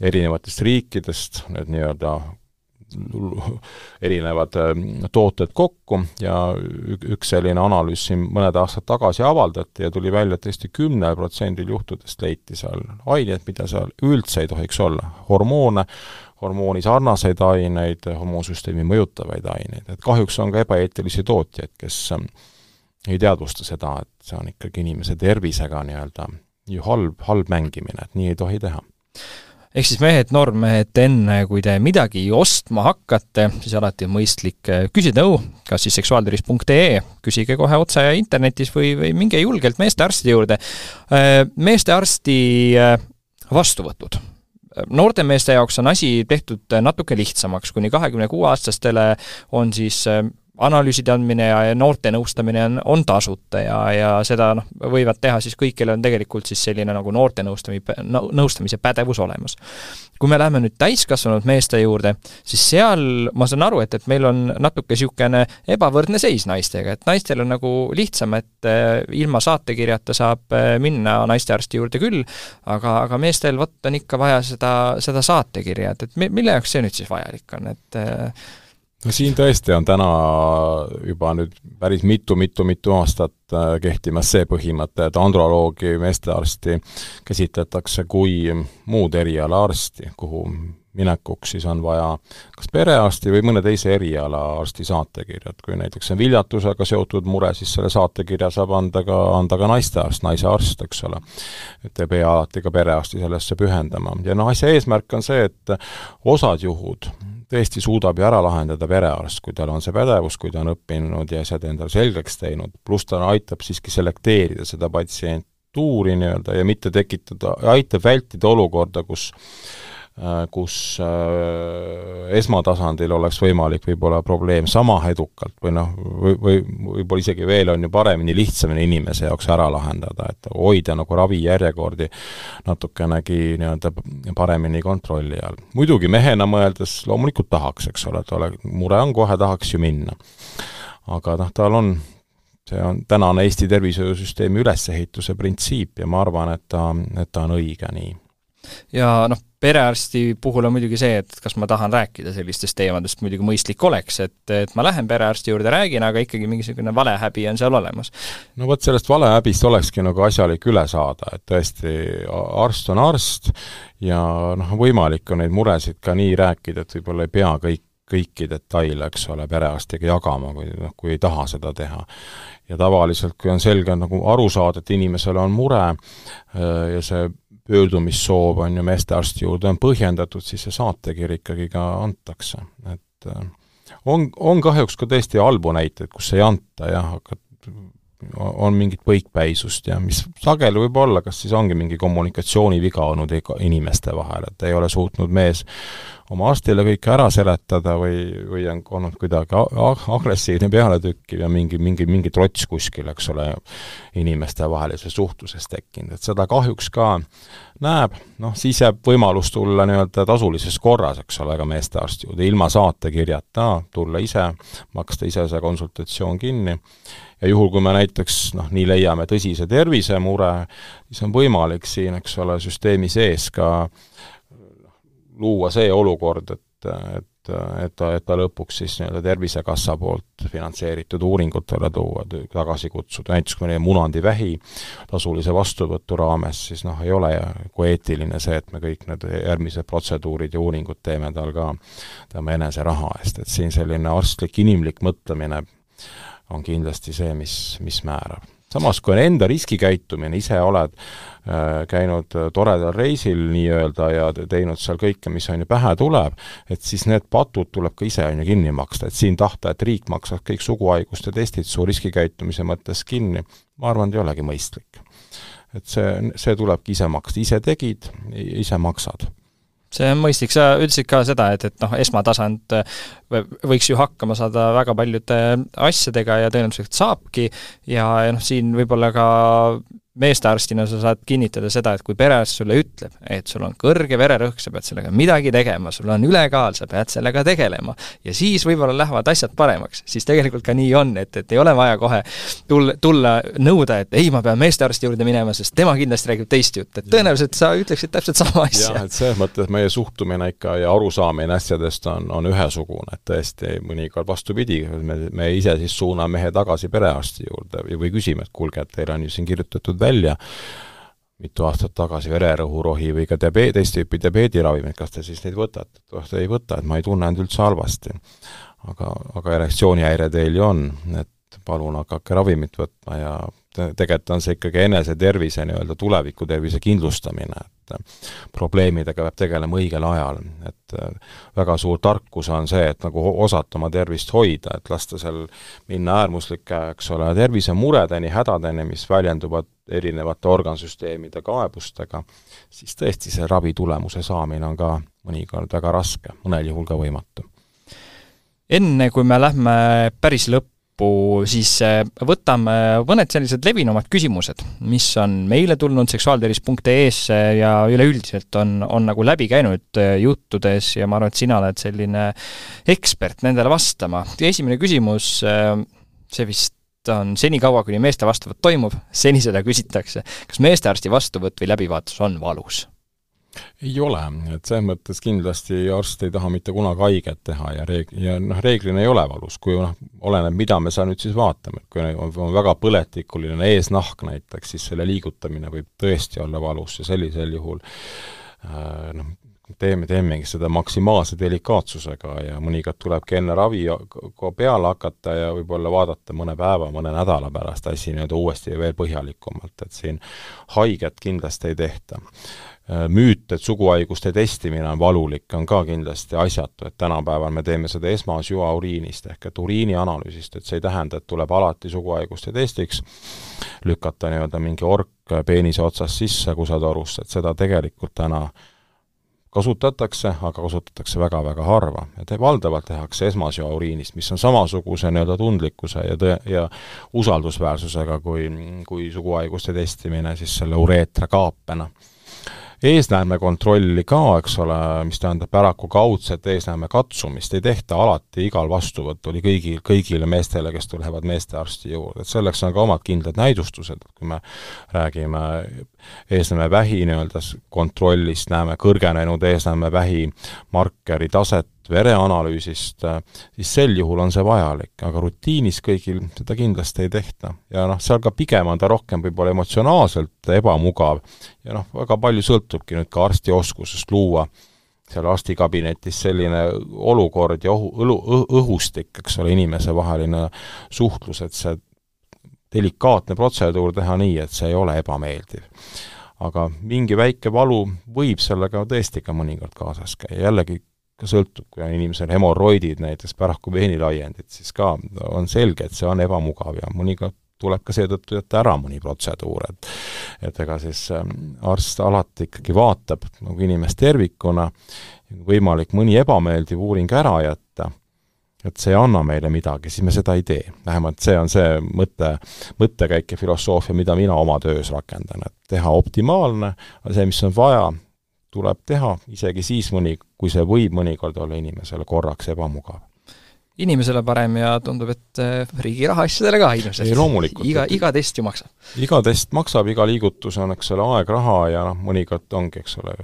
erinevatest riikidest need nii-öelda erinevad ähm, tooted kokku ja üks selline analüüs siin mõned aastad tagasi avaldati ja tuli välja, et tõesti kümnel protsendil juhtudest leiti seal aineid, mida seal üldse ei tohiks olla. hormoone, hormooni sarnaseid aineid, hormoonsüsteemi mõjutavaid aineid, et kahjuks on ka ebaeetilisi tootjaid, kes ähm, ei teadvusta seda, et see on ikkagi inimese tervisega nii-öelda ju halb, halb mängimine, et nii ei tohi teha ehk siis mehed, noormehed, enne kui te midagi ostma hakkate, siis alati on mõistlik äh, küsida nõu, kas siis seksuaaltervis.ee, küsige kohe otse internetis või, või minge julgelt meestearsti juurde. Äh, meestearsti vastuvõtud. Noorte meeste jaoks on asi tehtud natuke lihtsamaks, kuni kahekümne kuue aastastele on siis analüüside andmine ja, ja noorte nõustamine on, on tasuta ja, ja seda noh, võivad teha siis kõik, kellel on tegelikult siis selline nagu noorte nõustamise, nõustamise pädevus olemas. kui me läheme nüüd täiskasvanud meeste juurde, siis seal ma saan aru, et, et meil on natuke niisugune ebavõrdne seis naistega, et naistel on nagu lihtsam, et eh, ilma saatekirjata saab eh, minna naistearsti juurde küll, aga, aga meestel vot on ikka vaja seda, seda saatekirja, et, et mille jaoks see nüüd siis vajalik on, et eh, no siin tõesti on täna juba nüüd päris mitu-mitu-mitu aastat äh, kehtimas see põhimõte, et androloogi meestearsti käsitletakse kui muud erialaarsti, kuhu minekuks siis on vaja kas perearsti või mõne teise erialaarsti saatekirja, et kui näiteks on viljatusega seotud mure, siis selle saatekirja saab anda ka, anda ka naistearst, naise arst, eks ole. et ei pea alati ka perearsti sellesse pühendama. ja noh, asja eesmärk on see, et osad juhud tõesti suudab ju ära lahendada perearst, kui tal on see pädevus, kui ta on õppinud ja asjad endale selgeks teinud, pluss ta aitab siiski selekteerida seda patsientuuri nii-öelda ja mitte tekitada, aitab vältida olukorda, kus kus äh, esmatasandil oleks võimalik võib-olla probleem sama edukalt või noh, või, või võib-olla isegi veel on ju paremini, lihtsamini inimese jaoks ära lahendada, et hoida nagu ravijärjekordi natukenegi nii-öelda paremini kontrolli all. muidugi mehena mõeldes loomulikult tahaks, eks ole, et ole, mure on, kohe tahaks ju minna. aga noh, tal on see on tänane Eesti tervishoiusüsteemi ülesehituse printsiip ja ma arvan, et ta, et ta on õige nii ja noh, perearsti puhul on muidugi see, et kas ma tahan rääkida sellistest teemadest, muidugi mõistlik oleks, et, et ma lähen perearsti juurde, räägin, aga ikkagi mingisugune valehäbi on seal olemas. no vot, sellest valehäbist olekski nagu asjalik üle saada, et tõesti, arst on arst ja noh, võimalik on neid muresid ka nii rääkida, et võib-olla ei pea kõik kõiki detaile, eks ole, perearstiga jagama, kui noh, kui ei taha seda teha. ja tavaliselt, kui on selge nagu aru saada, et inimesel on mure ja see pöördumissoov on ju meestearsti juurde on põhjendatud, siis see saatekiri ikkagi ka antakse, et äh, on, on kahjuks ka tõesti halbu näiteid, kus ei anta jah, aga on mingit põikpäisust ja mis sageli võib olla, kas siis ongi mingi kommunikatsiooniviga olnud inimeste vahel, et ei ole suutnud mees oma arstile kõike ära seletada või, või on olnud kuidagi agressiivne pealetükkiv ja mingi, mingi, mingi trots kuskil, eks ole, inimestevahelises suhtluses tekkinud, et seda kahjuks ka näeb, noh, siis jääb võimalus tulla nii-öelda tasulises korras, eks ole, ka meestearsti juurde, ilma saatekirjata, tulla ise, maksta ise see konsultatsioon kinni ja juhul, kui me näiteks noh, nii leiame tõsise tervisemure, siis on võimalik siin, eks ole, süsteemi sees ka luua see olukord, et, et et ta, et ta lõpuks siis nii-öelda Tervisekassa poolt finantseeritud uuringutele tuua, tagasi kutsuda, näiteks kui meil munandivähi tasulise vastuvõtu raames, siis noh, ei ole kui eetiline see, et me kõik need järgmised protseduurid ja uuringud teeme tal ka tema enese raha eest, et siin selline arstlik, inimlik mõtlemine on kindlasti see, mis, mis määrab. Samas kui on enda riskikäitumine, ise oled äh, käinud toredal reisil nii-öelda ja teinud seal kõike, mis on ju pähe tuleb, et siis need patud tuleb ka ise on ju kinni maksta, et siin tahta, et riik maksaks kõik suguhaiguste testid su riskikäitumise mõttes kinni, ma arvan, et ei olegi mõistlik. et see, see tulebki ise maksta, ise tegid, ise maksad see on mõistlik, sa ütlesid ka seda, et, et noh, esmatasand äh, võiks ju hakkama saada väga paljude asjadega ja tõenäoliselt saabki. Ja, noh, siin võib-olla ka meestearstina sa saad kinnitada seda, et kui perearst sulle ütleb, et sul on kõrge vererõhk, sa pead sellega midagi tegema, sul on ülekaal, sa pead sellega tegelema, ja siis võib-olla lähevad asjad paremaks, siis tegelikult ka nii on, et, et ei ole vaja kohe tulla, tulla nõuda, et ei, ma pean meestearsti juurde minema, sest tema kindlasti räägib teist juttu, et tõenäoliselt sa ütleksid täpselt sama asja. jah, et selles mõttes meie suhtumine ikka ja arusaamine asjadest on, on ühesugune, et tõesti mõnikord vastupidi, me, me ise siis suuname mehe tagasi perearsti juurde või küsime, et kuulge, et teil on ju siin kirjutatud välja mitu aastat tagasi vererõhurohi või ka diabeet, teist tüüpi diabeediravimeid, kas te siis neid võtate? noh, te ei võta, et ma ei tunne end üldse halvasti. aga, aga erektsioonihäire teil ju on, et palun hakake ravimit võtma ja te, tegelikult on see ikkagi enesetervise nii-öelda tulevikutervise kindlustamine, et et probleemidega peab tegelema õigel ajal, et väga suur tarkus on see, et nagu osata oma tervist hoida, et lasta seal minna äärmuslike, eks ole, tervisemuredeni, hädadeni, mis väljenduvad erinevate organsüsteemide kaebustega, siis tõesti see ravi tulemuse saamine on ka mõnikord väga raske, mõnel juhul ka võimatu. enne, kui me lähme päris lõppu, siis äh, võtame mõned sellised levinumad küsimused, mis on meile tulnud seksuaaltervis.ee-sse ja üleüldiselt on, on nagu läbi käinud äh, juttudes ja ma arvan, et sina oled selline ekspert nendele vastama. esimene küsimus, äh, see vist on senikaua, kuni meeste vastuvõtt toimub, seni seda küsitakse. kas meestearsti vastuvõtt või läbivaatus on valus? Ei ole, et selles mõttes kindlasti arst ei taha mitte kunagi haiget teha ja reeg-, ja noh, reeglina ei ole valus, kui noh, oleneb, mida me seal nüüd siis vaatame, et kui on, on väga põletikuline eesnahk näiteks, siis selle liigutamine võib tõesti olla valus ja sellisel juhul äh, noh, teeme, teemegi seda maksimaalse delikaatsusega ja mõnikord tulebki enne ravi peale hakata ja võib-olla vaadata mõne päeva, mõne nädala pärast asi nii-öelda uuesti veel põhjalikumalt, et siin haiget kindlasti ei tehta. Müüt, et suguhaiguste testimine on valulik, on ka kindlasti asjatu, et tänapäeval me teeme seda esmasjua uriinist ehk et uriinianalüüsist, et see ei tähenda, et tuleb alati suguhaiguste testiks lükata nii-öelda mingi ork peenise otsast sisse kusatorusse, et seda tegelikult täna äh, kasutatakse, aga kasutatakse väga-väga harva. te valdavalt tehakse esmasjoa uriinist, mis on samasuguse nii-öelda tundlikkuse ja tõe, ja usaldusväärsusega kui, kui suguhaiguste testimine siis selle ureetra kaapena eesnäärme kontrolli ka, eks ole, mis tähendab paraku kaudset eesnäärme katsumist, ei tehta alati igal vastuvõtul kõigil, kõigile meestele, kes tulevad meestearsti juurde, et selleks on ka omad kindlad näidustused, kui me räägime eesnäärmevähi nii-öelda kontrollist, näeme kõrgenenud eesnäärmevähi markeri taset vereanalüüsist, siis sel juhul on see vajalik, aga rutiinis kõigil seda kindlasti ei tehta. ja noh, seal ka pigem on ta rohkem võib-olla emotsionaalselt ebamugav ja noh, väga palju sõltubki nüüd ka arsti oskusest luua seal arstikabinetis selline olukord ja ohu, õlu, õhustik, eks ole, inimesevaheline suhtlus, et see delikaatne protseduur teha nii, et see ei ole ebameeldiv. aga mingi väike valu võib sellega tõesti ka mõnikord kaasas käia, jällegi ka sõltub, kui on inimesel hemoroidid näiteks, päraku veenilaiendid, siis ka on selge, et see on ebamugav ja mõnikord tuleb ka seetõttu jätta ära mõni protseduur, et et ega siis ähm, arst alati ikkagi vaatab nagu inimest tervikuna, võimalik mõni ebameeldiv uuring ära jätta, et see ei anna meile midagi, siis me seda ei tee. vähemalt see on see mõte, mõttekäik ja filosoofia, mida mina oma töös rakendan, et teha optimaalne, see, mis on vaja, tuleb teha, isegi siis mõni, kui see võib mõnikord olla inimesele korraks ebamugav inimesele parem ja tundub, et äh, riigi rahaasjadele ka ilmselt. ei loomulikult. iga, iga test ju maksab. iga test maksab, iga liigutus on, eks ole, aeg, raha ja noh, mõnikord ongi, eks ole,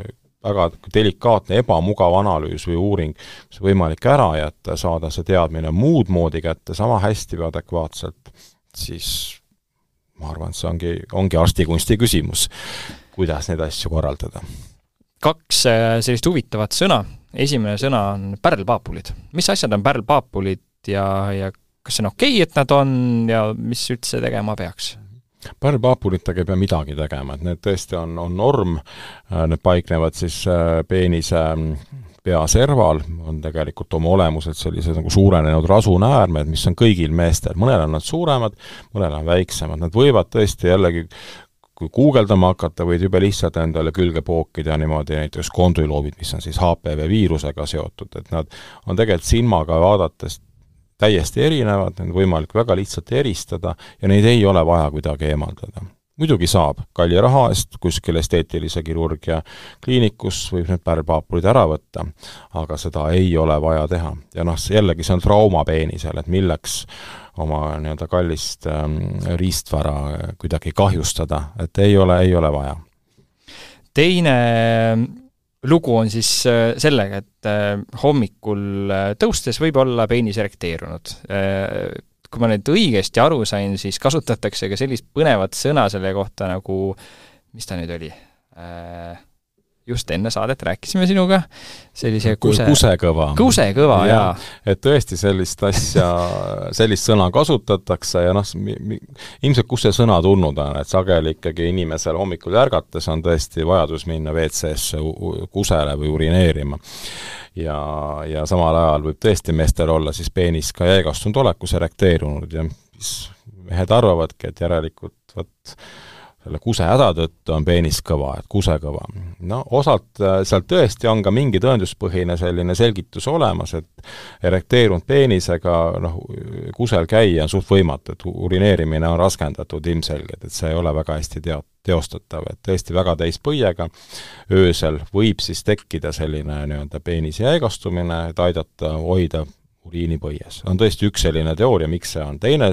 väga delikaatne, ebamugav analüüs või uuring, mis võimalik ära jätta, saada see teadmine muud moodi kätte sama hästi või adekvaatselt, siis ma arvan, et see ongi, ongi arstikunsti küsimus, kuidas neid asju korraldada kaks äh, sellist huvitavat sõna, esimene sõna on pärlpaapulid. mis asjad on pärlpaapulid ja, ja kas see on okei okay,, et nad on ja mis üldse tegema peaks? pärlpaapulitega ei pea midagi tegema, et need tõesti on, on norm, äh, need paiknevad siis äh, peenise mm, peaserval, on tegelikult oma olemuselt sellised nagu suurenenud rasunäärmed, mis on kõigil meestel, mõnel on nad suuremad, mõnel on väiksemad, nad võivad tõesti jällegi kui guugeldama hakata, võid jube lihtsalt endale külge pookida niimoodi näiteks kondüloobid, mis on siis HPV viirusega seotud, et nad on tegelikult silmaga vaadates täiesti erinevad, need on võimalik väga lihtsalt eristada ja neid ei ole vaja kuidagi eemaldada. muidugi saab, kalli raha eest kuskil esteetilise kirurgia kliinikus võib need pärlpaapulid ära võtta, aga seda ei ole vaja teha. ja noh, jällegi see on trauma peenisel, et milleks oma nii-öelda kallist ähm, riistvara kuidagi kahjustada, et ei ole, ei ole vaja. teine ähm, lugu on siis äh, sellega, et äh, hommikul äh, tõustes võib olla peenis erekteerunud. Kui ma nüüd õigesti aru sain, siis kasutatakse ka sellist põnevat sõna selle kohta nagu, mis ta nüüd oli? Just enne saadet rääkisime sinuga, sellise kuse kusekõva. kusekõva, jaa. et tõesti sellist asja, sellist sõna kasutatakse ja noh, ilmselt kust see sõna tulnud on, et sageli ikkagi inimesel hommikul ärgates on tõesti vajadus minna WC-sse kusele või urineerima. ja, ja samal ajal võib tõesti meestel olla siis peenis ka jäigastunud olekus erekteerunud ja siis mehed arvavadki, et järelikult vot selle kusehäda tõttu on peenis kõva, et kusekõva. no osalt äh, seal tõesti on ka mingi tõenduspõhine selline selgitus olemas, et erekteerunud peenisega noh, kusel käia on suht võimatu, et urineerimine on raskendatud ilmselgelt, et see ei ole väga hästi teo-, teostatav, et tõesti väga täispõiega öösel võib siis tekkida selline nii-öelda peenise jäigastumine, et aidata hoida uriinipõies. on tõesti üks selline teooria, miks see on. teine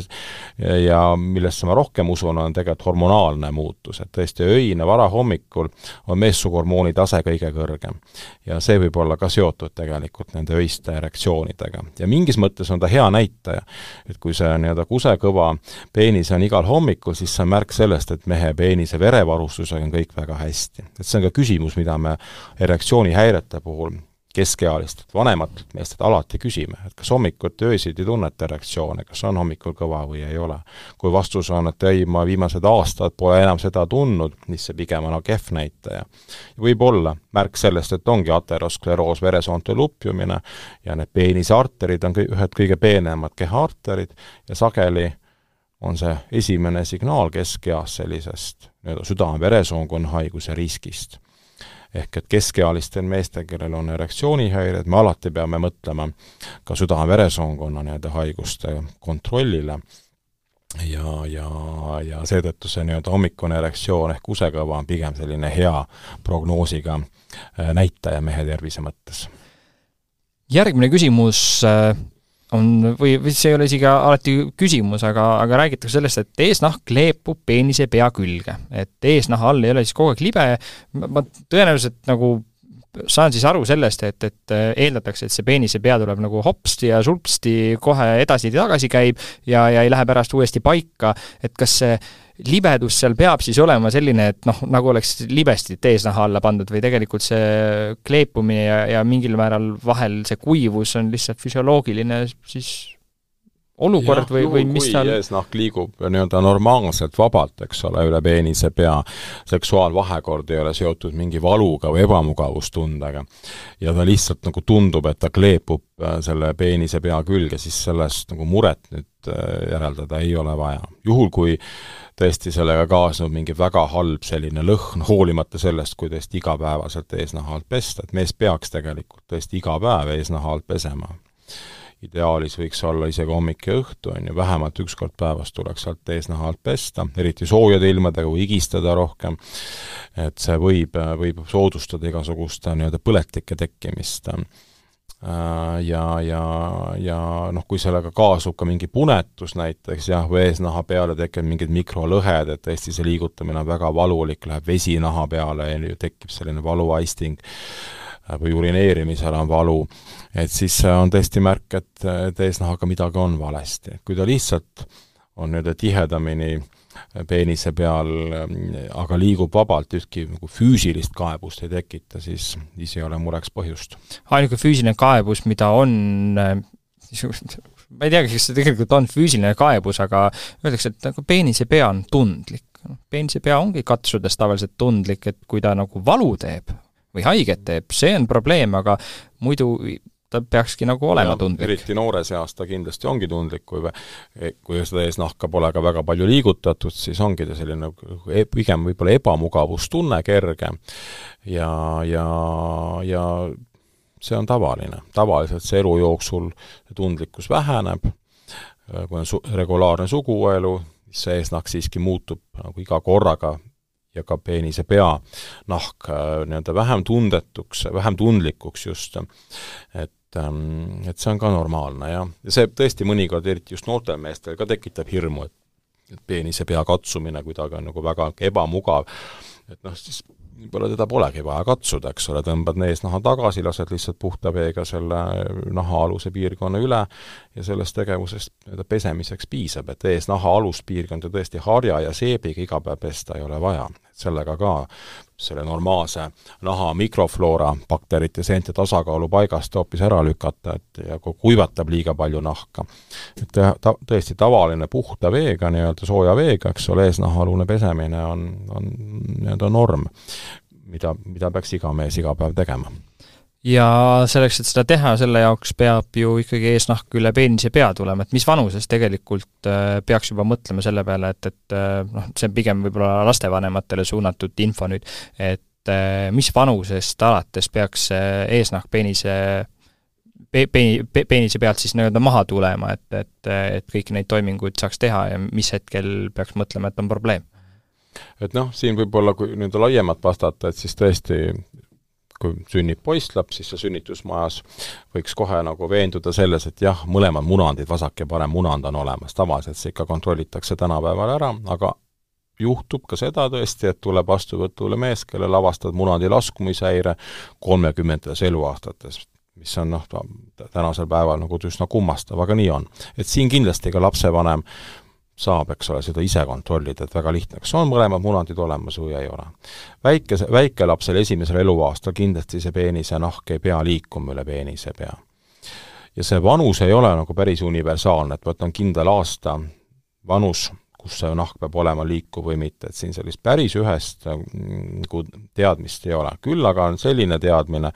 ja millesse ma rohkem usun, on tegelikult hormonaalne muutus, et tõesti öine varahommikul on meessuguhormooni tase kõige kõrgem. ja see võib olla ka seotud tegelikult nende öiste erektsioonidega. ja mingis mõttes on ta hea näitaja, et kui see nii-öelda kusekõva peenis on igal hommikul, siis see on märk sellest, et mehe peenise verevarustusega on kõik väga hästi. et see on ka küsimus, mida me erektsioonihäirete puhul keskealistelt, vanematelt meestelt alati küsime, et kas hommikuti, öösiti tunnete erektsioone, kas on hommikul kõva või ei ole. kui vastus on, et ei, ma viimased aastad pole enam seda tundnud, siis see pigem on kehv näitaja. võib olla märk sellest, et ongi ateroskleroos, veresoonte lupjumine ja need peenise arterid on kõi-, ühed kõige peenemad kehaarterid ja sageli on see esimene signaal keskeas sellisest nii-öelda südame-veresoonkonna haiguse riskist ehk et keskealistel meestel, kellel on erektsioonihäired, me alati peame mõtlema ka südame-veresoonkonna nii-öelda haiguste kontrollile ja, ja, ja seetõttu see nii-öelda hommikune erektsioon ehk kusekõva on pigem selline hea prognoosiga äh, näitaja mehe tervise mõttes. järgmine küsimus äh, on, või, või see ei ole isegi alati küsimus, aga, aga räägitakse sellest, et eesnahk leepub peenise pea külge. et eesnaha all ei ole siis kogu aeg libe, ma tõenäoliselt nagu saan siis aru sellest, et, et eeldatakse, et see peenise pea tuleb nagu hopsti ja sulpsti kohe edasi-tagasi käib ja, ja ei lähe pärast uuesti paika, et kas see libedus seal peab siis olema selline, et noh, nagu oleks libestit eesnaha alla pandud või tegelikult see kleepumine ja, ja mingil määral vahel see kuivus on lihtsalt füsioloogiline siis olukord ja, või, või mis seal eesnahk liigub nii-öelda normaalselt, vabalt, eks ole, üle peenise pea, seksuaalvahekord ei ole seotud mingi valuga või ebamugavustundega, ja ta lihtsalt nagu tundub, et ta kleepub äh, selle peenise pea külge, siis sellest nagu muret nüüd äh, järeldada ei ole vaja. juhul, kui tõesti sellega kaasneb mingi väga halb selline lõhn, hoolimata sellest, kui tõesti igapäevaselt eesnaha alt pesta, et mees peaks tegelikult tõesti iga päev eesnaha alt pesema. Ideaalis võiks olla isegi hommik ja õhtu, on ju, vähemalt üks kord päevas tuleks sealt eesnaha alt pesta, eriti soojade ilmadega, kui higistada rohkem, et see võib, võib soodustada igasuguste nii-öelda põletike tekkimist. Äh, ja, ja, ja noh, kui sellega kaasub ka mingi punetus näiteks jah, või eesnaha peale tekivad mingid mikrolõhed, et tõesti see liigutamine on väga valulik, läheb vesi naha peale ja tekib selline valuaisting või urineerimisel on valu, et siis on tõesti märk, et, et eesnahaga midagi on valesti. kui ta lihtsalt on nii-öelda tihedamini äh, peenise peal, aga liigub vabalt, ühtki nagu füüsilist kaebust ei tekita, siis, siis ei ole mureks põhjust. ainuke füüsiline kaebus, mida on ma ei teagi, kas see tegelikult on füüsiline kaebus, aga öeldakse, et nagu peenise pea on tundlik. peenise pea ongi katsudes tavaliselt tundlik, et kui ta nagu valu teeb või haiget teeb, see on probleem, aga muidu ta peakski nagu olema ja, tundlik. eriti noores eas ta kindlasti ongi tundlik, kui kui seda eesnahka pole ka väga palju liigutatud, siis ongi ta selline e-, pigem võib-olla ebamugavustunne kerge ja, ja, ja see on tavaline. tavaliselt see elu jooksul tundlikkus väheneb, kui on su-, regulaarne suguelu, see eesnahk siiski muutub nagu iga korraga ja ka peenise peanahk nii-öelda vähem tundetuks, vähem tundlikuks just. et Ähm, et see on ka normaalne ja, ja see tõesti mõnikord, eriti just noortel meestel, ka tekitab hirmu, et et peenise pea katsumine kuidagi on nagu väga ebamugav, et noh, siis võib-olla teda polegi vaja katsuda, eks ole, tõmbad eesnaha tagasi, lased lihtsalt puhta veega selle nahaaluse piirkonna üle ja sellest tegevusest nii-öelda pesemiseks piisab, et eesnaha aluspiirkonda tõesti harja ja seebiga iga päev pesta ei ole vaja. sellega ka selle normaalse naha mikrofloora bakterite seente tasakaalu paigast hoopis ära lükata, et ja kui kuivatab liiga palju nahka. et ta, ta, tõesti tavaline puhta veega, nii-öelda sooja veega, eks ole, eesnahaalune pesemine on, on nii-öelda norm, mida, mida peaks iga mees iga päev tegema ja selleks, et seda teha, selle jaoks peab ju ikkagi eesnahk üle peenise pea tulema, et mis vanuses tegelikult äh, peaks juba mõtlema selle peale, et, et äh, noh, see on pigem võib-olla lastevanematele suunatud info nüüd, et äh, mis vanusest alates peaks eesnahk peenise pe-, pe-, pe-, peenise pealt siis nii-öelda maha tulema, et, et, et kõiki neid toiminguid saaks teha ja mis hetkel peaks mõtlema, et on probleem? et noh, siin võib-olla kui nii-öelda laiemalt vastata, et siis tõesti kui sünnib poisslaps, siis seal sünnitusmajas võiks kohe nagu veenduda selles, et jah, mõlemad munandid, vasak ja parem munand on olemas, tavaliselt see ikka kontrollitakse tänapäeval ära, aga juhtub ka seda tõesti, et tuleb vastuvõtule mees, kellel avastad munadi laskumishäire kolmekümnendates eluaastates, mis on noh, tänasel päeval nagu üsna kummastav, aga nii on. et siin kindlasti ka lapsevanem saab, eks ole, seda ise kontrollida, et väga lihtne, kas on mõlemad munandid olemas või ei ole. väikese, väikelapsel esimesel eluaastal kindlasti see peenise nahk ei pea liikuma üle peenise pea. ja see vanus ei ole nagu päris universaalne, et vot on kindel aasta vanus, kus see nahk peab olema liikuv või mitte, et siin sellist päris ühest nagu teadmist ei ole. küll aga on selline teadmine,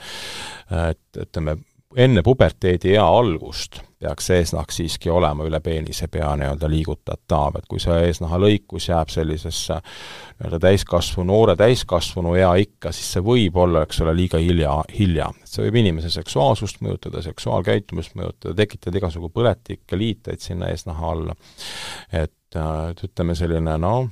et ütleme, enne puberteedi ea algust peaks eesnahk siiski olema üle peenise pea nii-öelda liigutatav, et kui see eesnaha lõikus jääb sellisesse nii-öelda täiskasvanu, noore täiskasvanu eaikka, siis see võib olla, eks ole, liiga hilja, hilja. see võib inimese seksuaalsust mõjutada, seksuaalkäitumist mõjutada, tekitada igasugu põletikke, liiteid sinna eesnaha alla. et, et ütleme, selline noh,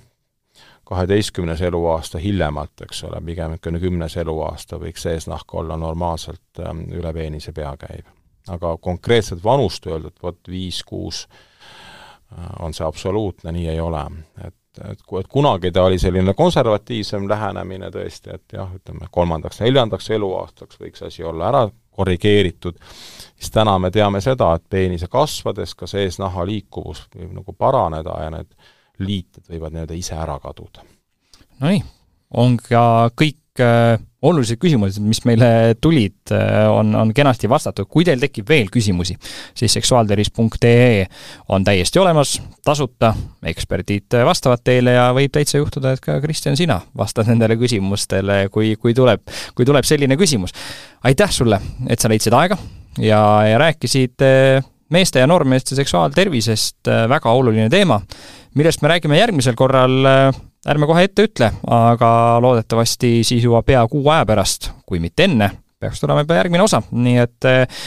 kaheteistkümnes eluaasta hiljemalt, eks ole, pigem niisugune kümnes eluaasta võiks eesnahk olla normaalselt ähm, üle peenise pea käiv aga konkreetset vanust öelda, et vot viis-kuus äh, on see absoluutne, nii ei ole. et, et, et kunagi ta oli selline konservatiivsem lähenemine tõesti, et jah, ütleme kolmandaks-neljandaks eluaastaks võiks asi olla ära korrigeeritud, siis täna me teame seda, et peenise kasvades ka seesnaha liikuvus võib nagu paraneda ja need liited võivad nii-öelda ise ära kaduda. Nonii, on ka kõik äh, olulised küsimused, mis meile tulid, äh, on, on kenasti vastatud. kui teil tekib veel küsimusi, siis seksuaaltervis.ee on täiesti olemas, tasuta, eksperdid vastavad teile ja võib täitsa juhtuda, et ka Kristjan, sina vastad nendele küsimustele, kui, kui tuleb, kui tuleb selline küsimus. aitäh sulle, et sa leidsid aega ja, ja rääkisid äh, meeste ja noormeeste seksuaaltervisest, väga oluline teema, millest me räägime järgmisel korral ärme kohe ette ütle, aga loodetavasti siis juba pea kuu aja pärast, kui mitte enne, peaks tulema juba järgmine osa, nii et eh,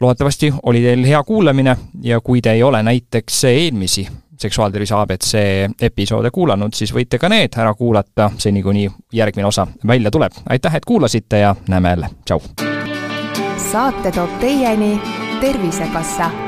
loodetavasti oli teil hea kuulamine ja kui te ei ole näiteks eelmisi seksuaaltervise abc episoode kuulanud, siis võite ka need ära kuulata, seni kuni järgmine osa välja tuleb. aitäh, et kuulasite ja näeme jälle, tšau! saate toob teieni Tervisekassa